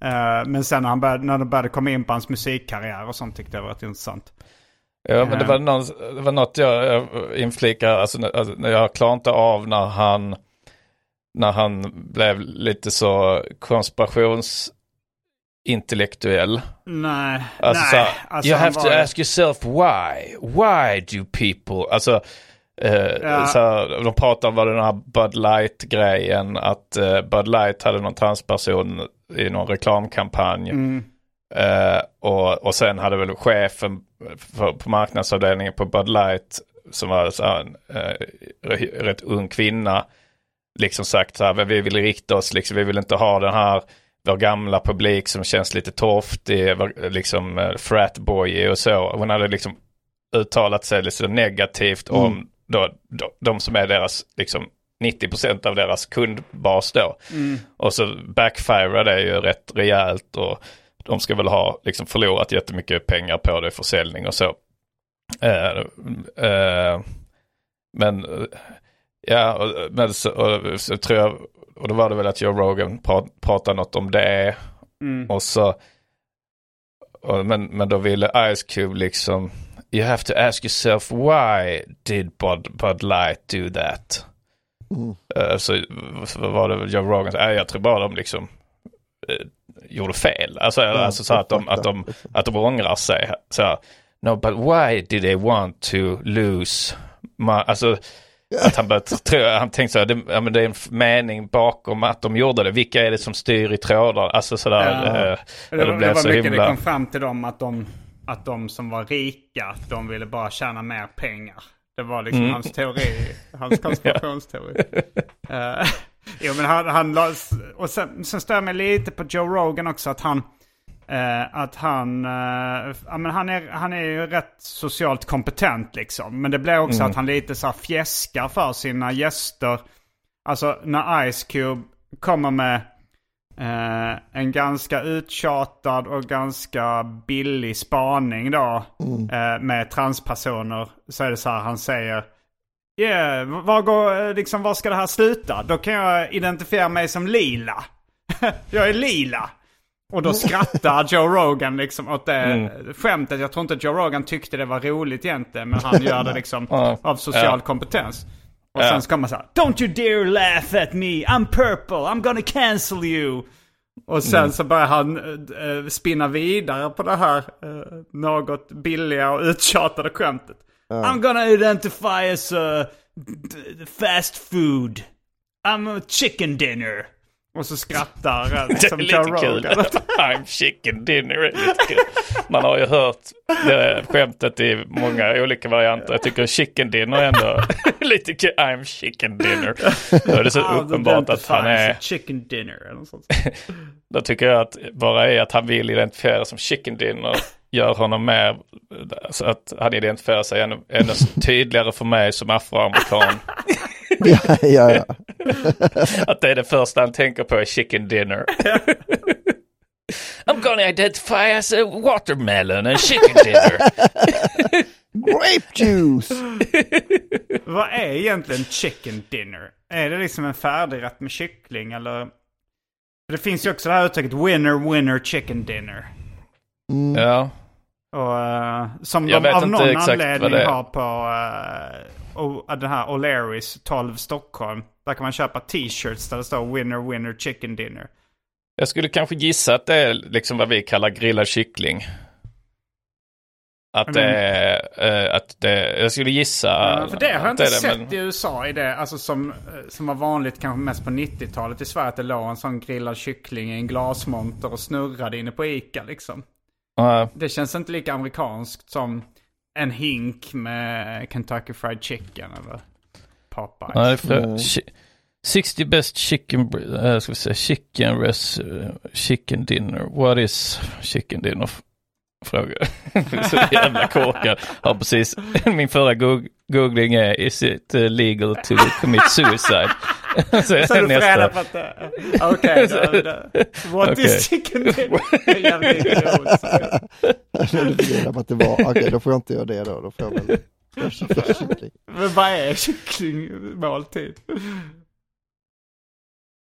Eh, men sen när, han började, när de började komma in på hans musikkarriär och sånt tyckte jag var rätt intressant.
Ja, men det
Ja.
var, någon, det var något jag, jag inflikar, alltså, alltså jag klarar inte av när han, när han blev lite så konspirationsintellektuell.
Nej,
Alltså,
nej.
så,
alltså,
you have to
var
ask yourself why, why do people, alltså Eh,
Ja.
så de pratar om vad den här Bud Light-grejen, att eh, Bud Light hade någon transperson i någon reklamkampanj.
Mm.
Eh, och, och sen hade väl chefen för, på marknadsavdelningen på Bud Light, som var så här, en re- rätt ung kvinna, liksom sagt så här, "Men vi vill rikta oss, liksom, vi vill inte ha den här, vår gamla publik som känns lite torftig, liksom eh, fratboy och så. Hon hade liksom uttalat sig lite negativt om då, då, de som är deras, liksom 90% av deras kundbas då.
Mm.
Och så backfirar det ju rätt rejält och de ska väl ha liksom förlorat jättemycket pengar på det, försäljning och så. Eh, eh, men ja, men så, och, så tror jag, och då var det väl att Joe Rogan pra, pratade något om det.
Mm.
Och så, och, men, men då ville Ice Cube liksom, you have to ask yourself why did Bud, Bud Light do that?
Mm.
Eh, så, var det väl Joe Rogan, äh, jag tror bara de liksom gjorde fel. Alltså, alltså så att de, att, de, att de ångrar sig. Så, här, no but why did they want to lose my, alltså att han, började, han tänkte så här, det, ja, men det är en mening bakom att de gjorde det. Vilka är det som styr i trådar? Alltså sådär.
Ja.
eh,
Det,
det
det
blev
var
så
mycket
himla...
det kom fram till dem att de, att de som var rika, de ville bara tjäna mer pengar. Det var liksom
Mm.
hans teori, hans konspirationsteori. [laughs] Jo men han, han la, och sen, sen stör jag mig lite på Joe Rogan också att han, eh, att han, eh, ja, men han, är, han är ju rätt socialt kompetent liksom. Men det blir också
Mm.
att han lite så här fjäskar för sina gäster. Alltså när Ice Cube kommer med Eh, en ganska uttjatad och ganska billig spaning då. eh, med transpersoner. Så är det så här han säger. Yeah, var, går, eh, liksom, var ska det här sluta? Då kan jag identifiera mig som lila. [laughs] jag är lila. Och då skrattar [laughs] Joe Rogan liksom åt det skämtet. Jag tror inte Joe Rogan tyckte det var roligt egentligen. Men han gör det liksom
Ja.
av social
Ja.
kompetens. Och
Ja.
sen ska man säga Don't you dare laugh at me, I'm purple, I'm gonna cancel you. Och sen
Mm.
så börjar han uh, spinna vidare på det här eh, något billiga och uttjatade skämtet. I'm gonna identify as a fast food. I'm a chicken dinner. Och så skrattar eh, [laughs]
Det är
liksom
lite kul. [laughs] I'm chicken dinner är lite kul. Man har ju hört det skämtet i många olika varianter. Jag tycker chicken dinner är ändå [laughs] lite kul. I'm chicken dinner. Då är det så uppenbart att han är...
chicken dinner. Eller något sånt.
Då tycker jag att bara är att han vill identifiera som chicken dinner gör honom mer så att han identifierar sig ännu, ännu tydligare för mig som afroamerikan. [laughs]
Ja, ja, ja. [laughs]
Att det är det första han tänker på är chicken dinner. I'm gonna identify as a watermelon and chicken dinner. [laughs]
Grape juice!
Vad är egentligen chicken dinner? Är det liksom en färdigrätt med kyckling eller? För Det finns ju också det här uttrycket winner winner chicken dinner.
Ja,
Och, eh, som
Jag
de av någon anledning har på uh, den här O'Learys 12 Stockholm. Där kan man köpa t-shirts där det står winner winner chicken dinner.
jag skulle kanske gissa att det är liksom vad vi kallar grillad kyckling. Att det är, eh, att det, jag skulle gissa.
Ja, för det har jag inte
det,
sett
men-
i USA i det, alltså som, som var vanligt kanske mest på 90-talet i Sverige. Att det låg en sån grillad kyckling i en glasmonter och snurrade inne på Ica liksom.
Ja,
Det känns inte lika amerikanskt som en hink med Kentucky Fried Chicken eller Popeyes.
Nej, för, chi- 60 best chicken, uh, ska vi säga, chicken res, chicken dinner. What is chicken dinner? Fråga. [laughs] Så jävla korkad. Har precis, min förra goog- googling är is it legal to commit suicide? [laughs] så
Så du får reda på att det... Okej, då- [laughs] what
Okej.
is chicken dinner?
Du fick reda på att det var, okej då får jag inte göra det då, då får jag väl.
Men vad är kycklingmåltid?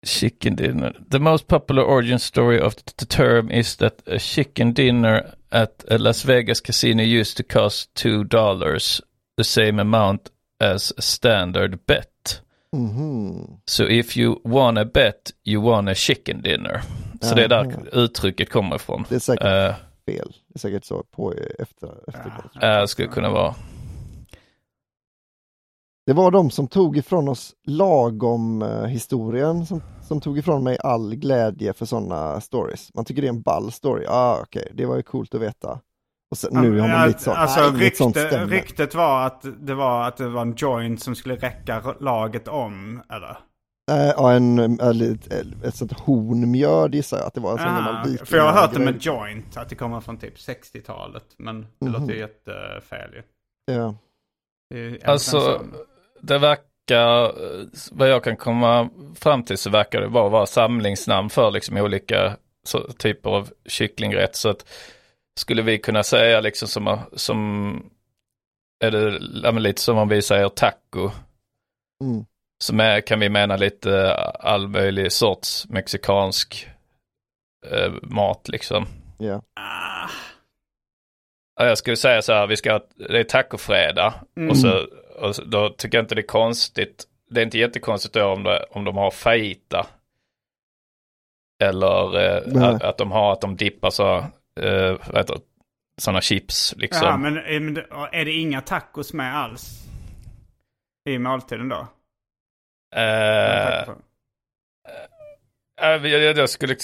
Chicken dinner. The most popular origin story of the term is that a chicken dinner at a Las Vegas casino used to cost two dollars, the same amount as a standard bet.
Mhm.
So if you won a bet, you won a chicken dinner. Så det är där uttrycket kommer ifrån.
Det är säkert
Eh,
fel. Det är säkert så på efter, efter
eh, skulle kunna vara.
Det var de som tog ifrån oss lagom eh, historien som, som tog ifrån mig all glädje för sådana stories. Man tycker det är en ball story. Ah, okej, okay. det var ju coolt att veta. Och sen, nu har man blivit så.
Alltså,
ah, sånt
rykte,
stämmer.
ryktet var att det var att det var en joint som skulle räcka laget om, eller?
Eh, ja, en, eller ett, ett sånt hornmjöd gissar jag att det var. En sån viking-
För jag har hört det
grej.
med joint, att det kommer från typ 60-talet. Men det
Mhm.
låter ju jättefel ju.
Ja.
Alltså, det verkar, eh, vad jag kan komma fram till så verkar det bara vara samlingsnamn för liksom olika så, typer av kycklingrätt. Så att skulle vi kunna säga liksom som, som är det lite som om vi säger taco.
Mm.
Som är, kan vi mena lite all möjlig sorts mexikansk eh, mat liksom.
Ja.
Ah,
Ja, Jag skulle säga så här, vi ska, ha- det är tacofredag
Mm.
och, så, och då tycker jag inte det är konstigt. Det är inte jättekonstigt då om, det, om de har fajita. Eller eh, att, att de har att de dippar så, eh, vad heter sådana chips liksom.
ja, men är det- är det inga tacos med alls? I måltiden då?
Eh, jag, jag, jag skulle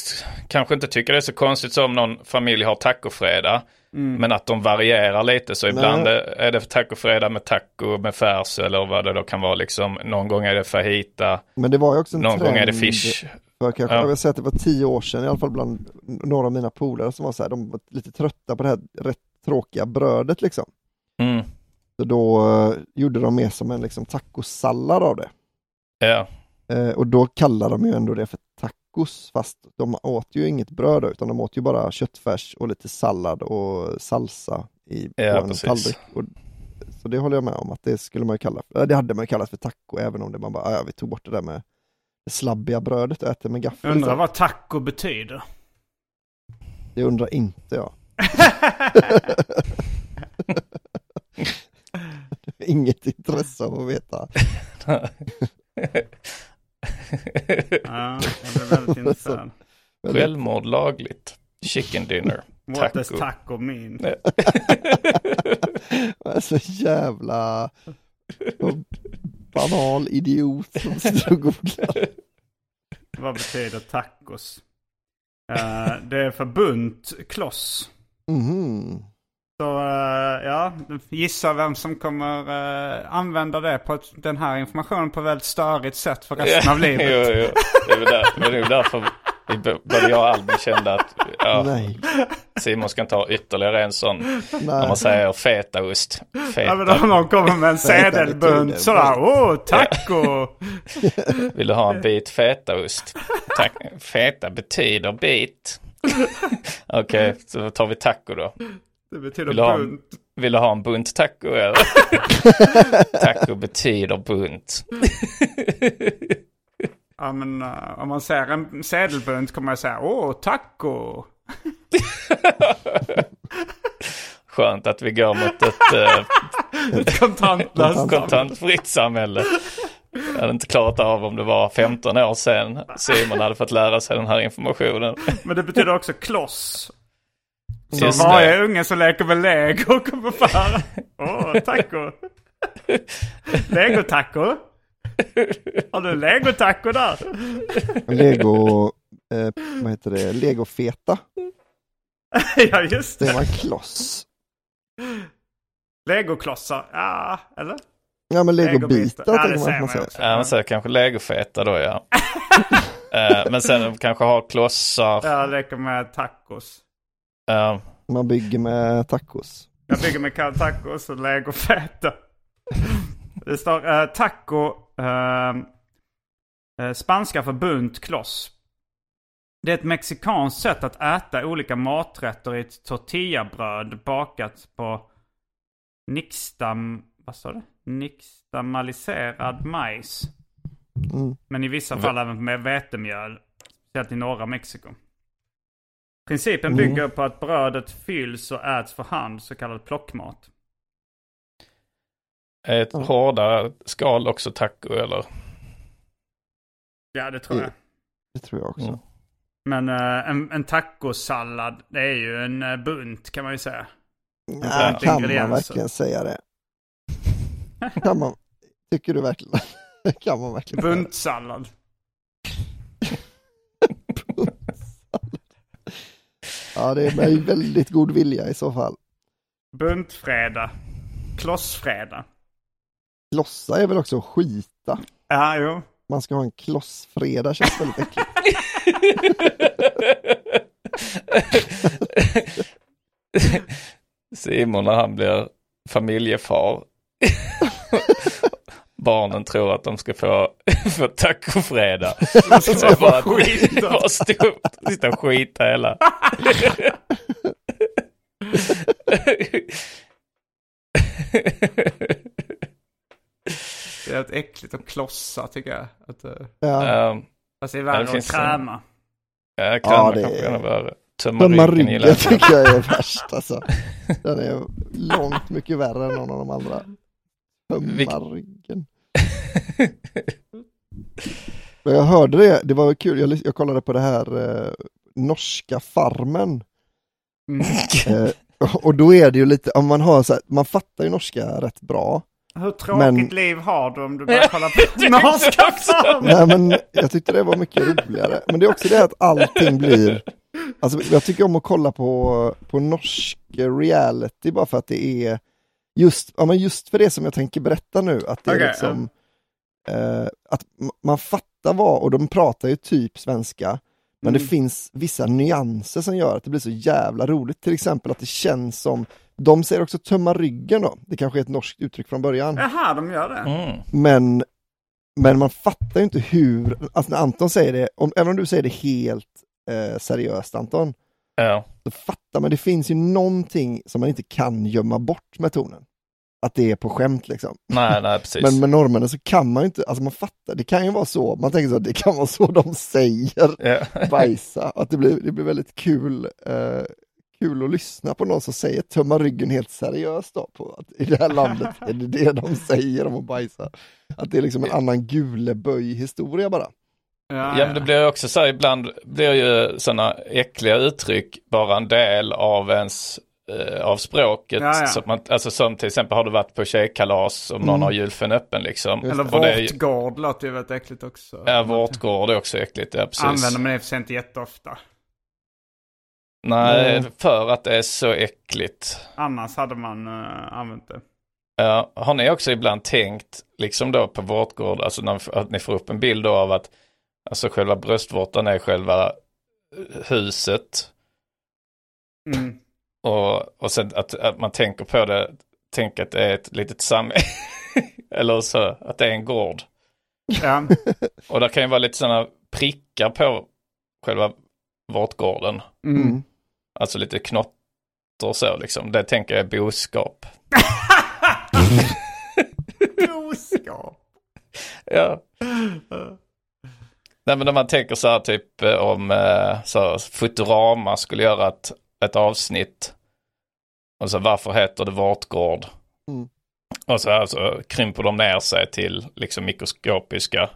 kanske inte tycka det är så konstigt som någon familj har tacofredag.
Mm.
Men att de varierar lite så ibland
Nej.
är det tacofredag med taco med färs eller vad det då kan vara liksom. Någon gång är det fajita,
Men det var ju också en
någon
trend.
gång är det fish.
För kanske,
Ja.
Jag vill säga att det var tio år sedan i alla fall bland några av mina polare som var så här, de var lite trötta på det här rätt tråkiga brödet liksom.
Mm.
Så då eh, gjorde de mer som en liksom tacosallad av det.
Ja,
Eh, och då kallar de ju ändå det för tacos, fast de åt ju inget bröd då, utan de åt ju bara köttfärs och lite sallad och salsa i,
Ja,
på en
precis.
tallrik. Och, så det håller jag med om att det skulle man ju kalla för, det hade man ju kallat för taco, även om det man bara, "Ah, ja, vi tog bort det där med det slabbiga brödet och äter med gaffel.
Undrar
istället."
vad taco betyder.
Det undrar inte jag. [laughs] [laughs] Inget intresse av att veta. [laughs]
Ja, jag blev väldigt intresserad.
självmord lagligt. Chicken dinner.
What does
Taco.
taco mean?
Jag är så jävla banal idiot som sitter och googlar.
Vad betyder tacos? Eh, det är för bunt kloss.
Mhm.
Så eh, ja, gissa vem som kommer eh, använda det på ett, den här informationen på ett väldigt störigt sätt för resten av [laughs] livet.
jo, jo. Det är väl där, det är därför vi, både jag och Albin kände att ja,
Nej,
Simon ska inte ha ytterligare en sån. När
nej.
man säger fetaost.
Ja, men
Feta.
om någon kommer med en
Feta
sedelbunt sådär, åh taco! [laughs]
Vill du ha en bit fetaost? Tack. Feta betyder bit. [laughs] Okej, så tar vi taco då.
Det betyder
Vill
bunt.
vill du ha en bunt taco eller? [laughs] taco betyder bunt.
Ja men eh, om man ser en sedelbunt kommer man säga, åh taco! [laughs]
Skönt att vi går mot ett eh, [laughs]
Kontantlöst.
kontantfritt samhälle. Jag hade inte klarat av om det var 15 år sedan Simon hade fått lära sig den här informationen.
Men det betyder också kloss. Så
Just
varje
det.
unge som leker med lego kommer få höra, åh taco! Lego-taco? Har du lego-taco där?
Lego, eh, vad heter det, legofeta. [laughs]
ja just
Det
det.
var en kloss.
Legoklossar, ja eller?
Ja men
Legobitar. Ja,
tänker man
säger
att man
man
säger.
också.
Ja, men så kanske legofeta då ja. [laughs] Eh, Men sen kanske ha klossar.
Jag leker med tacos.
Eh,
Man bygger med tacos.
Jag bygger med kall tacos och legofeta. Det står eh, taco, eh, spanska för bunt kloss. Det är ett mexikanskt sätt att äta olika maträtter i ett tortillabröd bakat på nixtam, vad står det? Nixtamaliserad majs.
Mm.
Men i vissa fall även med vetemjöl. Speciellt i norra Mexiko. Principen
Mm.
bygger på att brödet fylls och äts för hand, så kallad plockmat.
ett
Ja.
hårdare skal också taco eller?
Ja, det tror jag.
Det tror jag också.
Mm.
Men eh, en, en tacosallad, det är ju en uh, bunt kan man ju säga.
Ja, kan man verkligen säga det? Kan man? Tycker du verkligen? [laughs] kan man verkligen?
Buntsallad.
Ja, det är med väldigt god vilja i så fall.
Buntfredag. Klossfredag.
Klossa är väl också skita?
Ja, jo.
Man ska ha en klossfredag, känns väldigt äckligt. [laughs]
Simon när han blir familjefar. Barnen tror att de ska få, [laughs] få tacofredag. Så det bara,
skita.
bara stå, sitta och skita hela.
Det är ett äckligt att klossa tycker jag. Att, uh,
Ja.
Um,
fast det är
Ja,
värre
det
att kräma.
ja,
Ja,
kräma
det
kanske
är-
är värre. Tömma ryggen
ryggen
gillar jag.
tycker jag är [laughs] värst alltså. Den är långt mycket värre än någon av de andra. Tömma ryggen. Jag hörde det, det var kul, jag, jag kollade på det här eh, norska Farmen.
Mm. [laughs]
Eh, och då är det ju lite, om man har så här, man fattar ju norska rätt bra.
Hur tråkigt
Men-
liv har du om du börjar kolla på norska [laughs] farmen?
Nej men jag tyckte det var mycket roligare. Men det är också det att allting blir, alltså jag tycker om att kolla på, på norsk reality bara för att det är just, ja men just för det som jag tänker berätta nu, att det är
Okej,
liksom, eh, att man fattar vad, och de pratar ju typ svenska, men det
Mm.
finns vissa nyanser som gör att det blir så jävla roligt. Till exempel att det känns som, de säger också tömma ryggen då, det kanske är ett norskt uttryck från början.
Jaha, de gör det.
Mm.
Men, men man fattar ju inte hur, alltså när Anton säger det, om, även om du säger det helt eh, seriöst Anton,
Ja.
så fattar man, det finns ju någonting som man inte kan gömma bort med tonen. Att det är på skämt liksom.
Nej, nej, [laughs] precis.
Men med norrmännen så kan man ju inte, alltså man fattar, det kan ju vara så, man tänker så att det kan vara så de säger
ja. [laughs]
bajsa, att det blir, det blir väldigt kul, eh, kul att lyssna på någon som säger tömma ryggen helt seriöst då, på att i det här landet [laughs] är det det de säger om att bajsa. Att det är liksom en annan guleböj historia bara.
Ja,
Ja men det blir ju också så här, ibland blir ju sådana äckliga uttryck bara en del av ens av språket.
Ja, ja.
Så att man, alltså som till exempel har du varit på tjejkalas om någon har julfen öppen liksom.
Eller vårtgård låter ju väldigt äckligt också.
Ja, vårtgård är också äckligt, ja precis.
Använder man det för sig inte jätteofta.
Nej,
Nej.
för att det är så äckligt.
Annars hade man uh, använt det.
Ja, har ni också ibland tänkt, liksom då på vårtgård, alltså när, att ni får upp en bild då av att alltså själva bröstvårtan är själva eh, huset
Mm.
Och, och sen att, att man tänker på det, tänker att det är ett litet samhälle, [laughs] eller så att det är en gård.
Ja.
Och det kan ju vara lite sådana prickar på själva vårtgården,
Mm.
alltså lite knotter och så liksom. Det tänker jag är boskap. [laughs]
Boskap.
Ja. Nej men när man tänker så här typ eh, om eh, så Futurama skulle göra ett, ett avsnitt. Och så varför heter det Vårtgård?
Mm.
Och så alltså, krymper de ner sig till liksom mikroskopiska.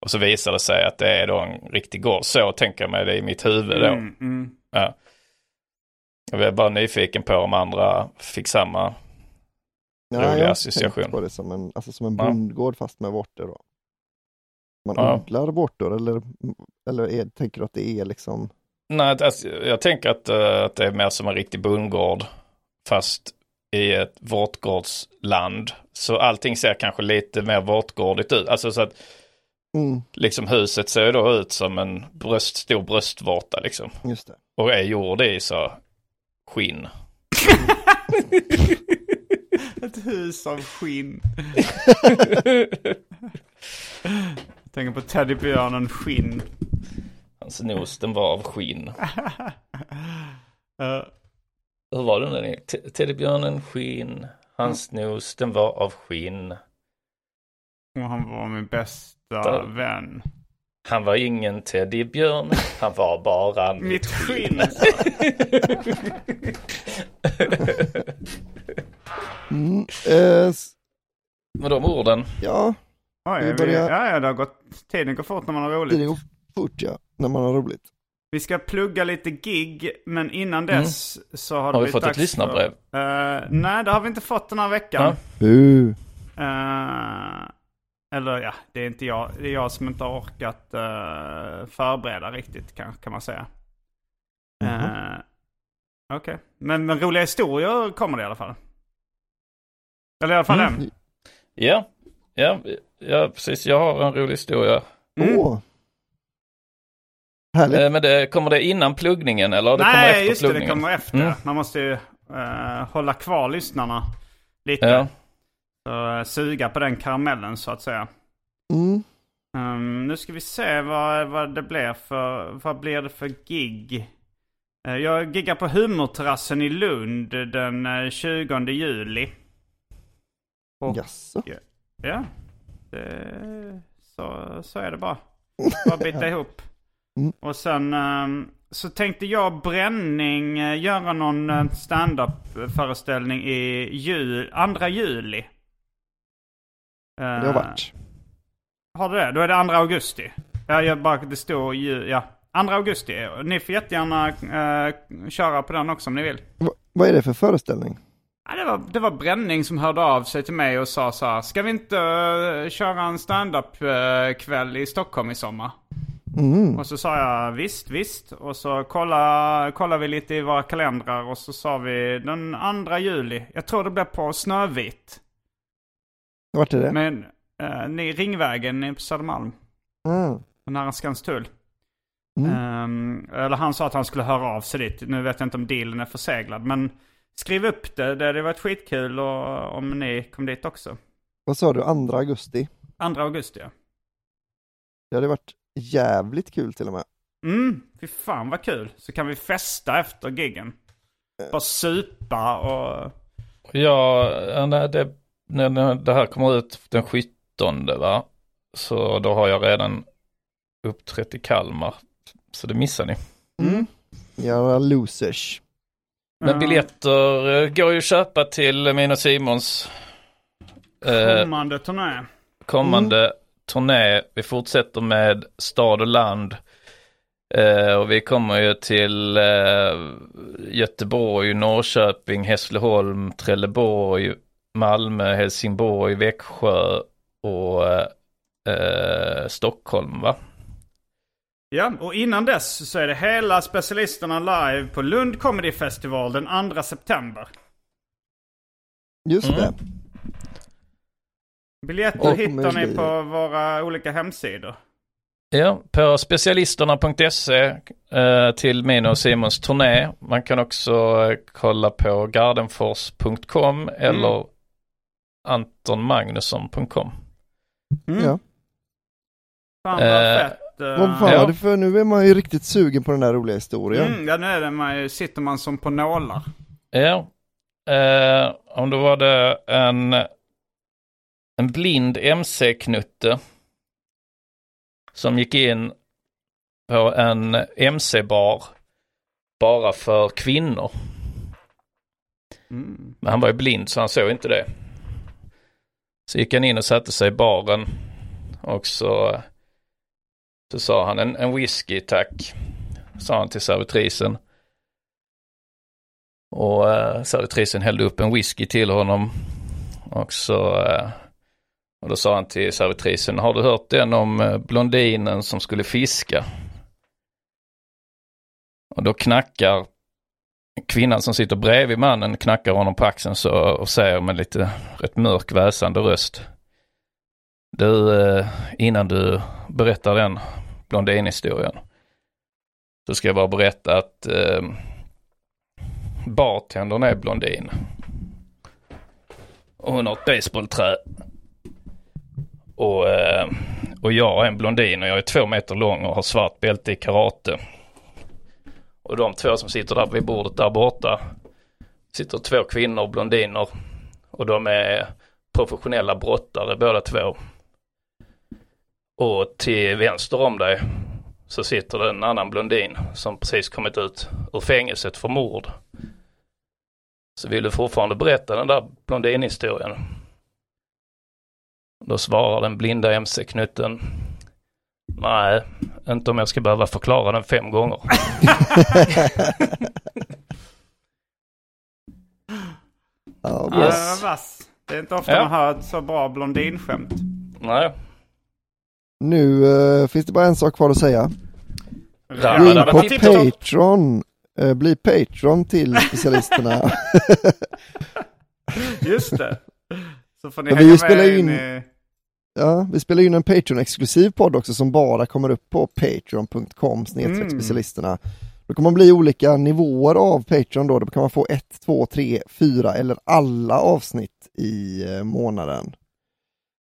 Och så visar det sig att det är då en riktig gård. Så tänker jag mig det i mitt huvud då.
Mm, mm.
Ja. Jag är bara nyfiken på om andra fick samma.
Ja,
Rolig
jag
association.
på det som en, alltså som en
Ja.
bondgård fast med vårtor då. Man
Ja.
odlar vårtor eller, eller är, tänker du att det är liksom,
Nej, alltså, jag tänker att, eh, att det är mer som en riktig bondgård. Fast i ett vårtgårdsland. Så allting ser kanske lite mer vårtgårdigt ut. Alltså så att
mm,
liksom huset ser då ut som en bröst, stor bröstvårta liksom.
just det.
Och är gjord i så skinn. [laughs]
Ett hus av skinn. Jag [laughs] tänker på teddybjörnen skinn.
Hans nos den var av skinn.
Eh,
Hur var den där? Te- Teddybjörnen skinn. Hans nos den var av skinn.
och han var min bästa
Där.
vän.
Han var ingen teddybjörn. Han var bara mitt,
Mitt
skinn.
Mm, eh,
Med de orden.
ja,
Oj,
Vi
vi,
börjar-
ja, ja, det har gått, tiden går fort när man har
det
roligt.
går fort ja, när man har roligt.
Vi ska plugga lite gig, men innan dess så har det
Mm. Har vi
blivit
fått ett lyssnarbrev?
För, Eh, nej, det har vi inte fått den här veckan.
Ja.
Bu.
Eh, Eller ja, det är inte jag. Det är jag som inte har orkat uh, förbereda riktigt kan, kan man säga. Uh, Okej, okay. men, men roliga historier kommer det i alla fall. Eller i alla fall
mm.
en.
Ja, ja, ja, precis. Jag har en rolig historia.
Mm. Oh. Härligt.
Eh, men det, kommer det innan pluggningen eller det
Nej,
kommer efter
just
pluggningen?
det, det kommer efter. Mm. Man måste ju uh, hålla kvar lyssnarna lite.
Ja.
Så, uh, suga på den karamellen så att säga.
Mm.
Um, nu ska vi se vad, vad det blir för, vad blir det för gig. Uh, jag giggar på Humorterrassen i Lund den 20 juli.
Och, Jaså?
Ja, ja det, så, så är det bara. Bara bita [laughs] ihop.
Mm.
Och sen um, så tänkte jag Bränning uh, göra någon uh, stand-up föreställning i jul, andra juli.
Det har varit.
Har du det? Då är det andra augusti. Ja, jag bara, det står ju, ja. Andra augusti. Ni får jättegärna uh, köra på den också om ni vill.
Va, vad är det för föreställning?
Ja, det, var, det var Bränning som hörde av sig till mig och sa så här. Ska vi inte uh, köra en stand-up uh, kväll i Stockholm i sommar?
Mm.
Och så sa jag visst, visst. Och så kollade, kollade vi lite i våra kalendrar och så sa vi den 2 juli. Jag tror det blir på Snövit.
Vart är det?
Men uh, Ringvägen på Södermalm.
Mm.
Nära Skanstull.
Mm.
Um, eller han sa att han skulle höra av sig dit. Nu vet jag inte om dealen är förseglad. Men skriv upp det. Det hade varit skitkul och, om ni kom dit också.
Vad sa du, 2 augusti?
2 augusti ja.
Det hade varit jävligt kul till och med.
Mm, fy fan vad kul. Så kan vi festa efter giggen. Bara supa och...
Ja, när det, när det här kommer ut den 17 va. Så då har jag redan uppträtt i Kalmar. Så det missar ni.
Mm. Jävla losers.
Men biljetter eh, går ju att köpa till min och Simons
eh, kommande turné.
Kommande mm. Turné. Vi fortsätter med Stad och land. Eh, och vi kommer ju till eh, Göteborg, Norrköping, Hässleholm, Trelleborg, Malmö, Helsingborg, Växjö och eh, Stockholm va?
Ja, och innan dess så är det hela specialisterna live på Lund Comedy Festival den 2 september.
Just mm. det.
Biljetter och hittar ni på våra olika hemsidor.
Ja, på specialisterna.se eh, till min och Simons turné. Man kan också eh, kolla på gardenfors.com eller mm. antonmagnusson.com.
Mm.
Ja.
Fan vad
eh,
fett.
Vad fan ja. för nu är man ju riktigt sugen på den där roliga historien.
Mm, ja, nu är det man, sitter man som på nålar.
Ja. Eh, om då var det en, en blind MC-knutte som gick in på en MC-bar bara för kvinnor.
Mm.
Men han var ju blind så han såg inte det. Så gick han in och satte sig i baren och så så sa han en, en whisky tack. Sa han till servitrisen. Och eh, servitrisen hällde upp en whisky till honom. Och så eh, och då sa han till servitrisen, har du hört den om eh, blondinen som skulle fiska? Och då knackar kvinnan som sitter bredvid mannen knackar honom på axeln så, och säger med lite rätt mörk väsande röst. Du, eh, innan du berättar den blondinhistorien så ska jag bara berätta att eh, bartendern är blondin. Och hon har ett basebollträ. Och, eh, och jag är en blondin och jag är två meter lång och har svart bälte i karate. Och de två som sitter där vid bordet där borta sitter två kvinnor, blondiner. Och de är professionella brottare båda två. Och till vänster om dig så sitter det en annan blondin som precis kommit ut ur fängelset för mord. Så vill du fortfarande berätta den där blondinhistorien? Då svarar den blinda MC-knutten. Nej, inte om jag ska behöva förklara den fem gånger.
oh,
yes. uh, vass. Det är inte ofta ja. man hör ett så bra blondinskämt.
Nej.
Nu eh, finns det bara en sak kvar att säga. In
dabba,
på. Patreon. Eh, bli Patreon till specialisterna. [laughs]
Just det. Så får ni
Ja,
hänga
vi
med
spelar in-
i...
ja, vi spelar in en Patreon-exklusiv podd också som bara kommer upp på patreon.com
Mm.
specialisterna. Då kan man bli olika nivåer av Patreon då. Då kan man få ett, två, tre, fyra eller alla avsnitt i eh, månaden.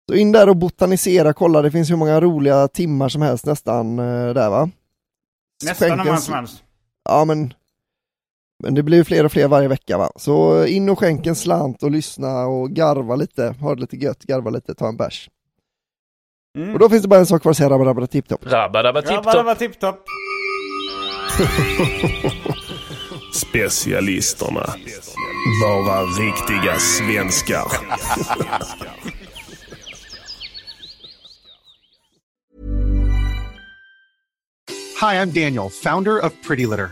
Så in där och botanisera, kolla det finns hur många roliga timmar som helst nästan eh, där va?
Nästan hur många som helst.
Ja men, men det blir ju fler och fler varje vecka va. Så in och skänk en slant och lyssna och garva lite, ha det lite gött, garva lite, ta en bärs.
Mm.
Och då finns det bara en sak kvar att säga, rabba rabba tipptopp.
Rabba, dabba,
Ja,
tipp,
bara
topp.
var tipptopp.
Specialisterna. Bara riktiga svenskar.
Hi, I'm Daniel, founder of Pretty Litter.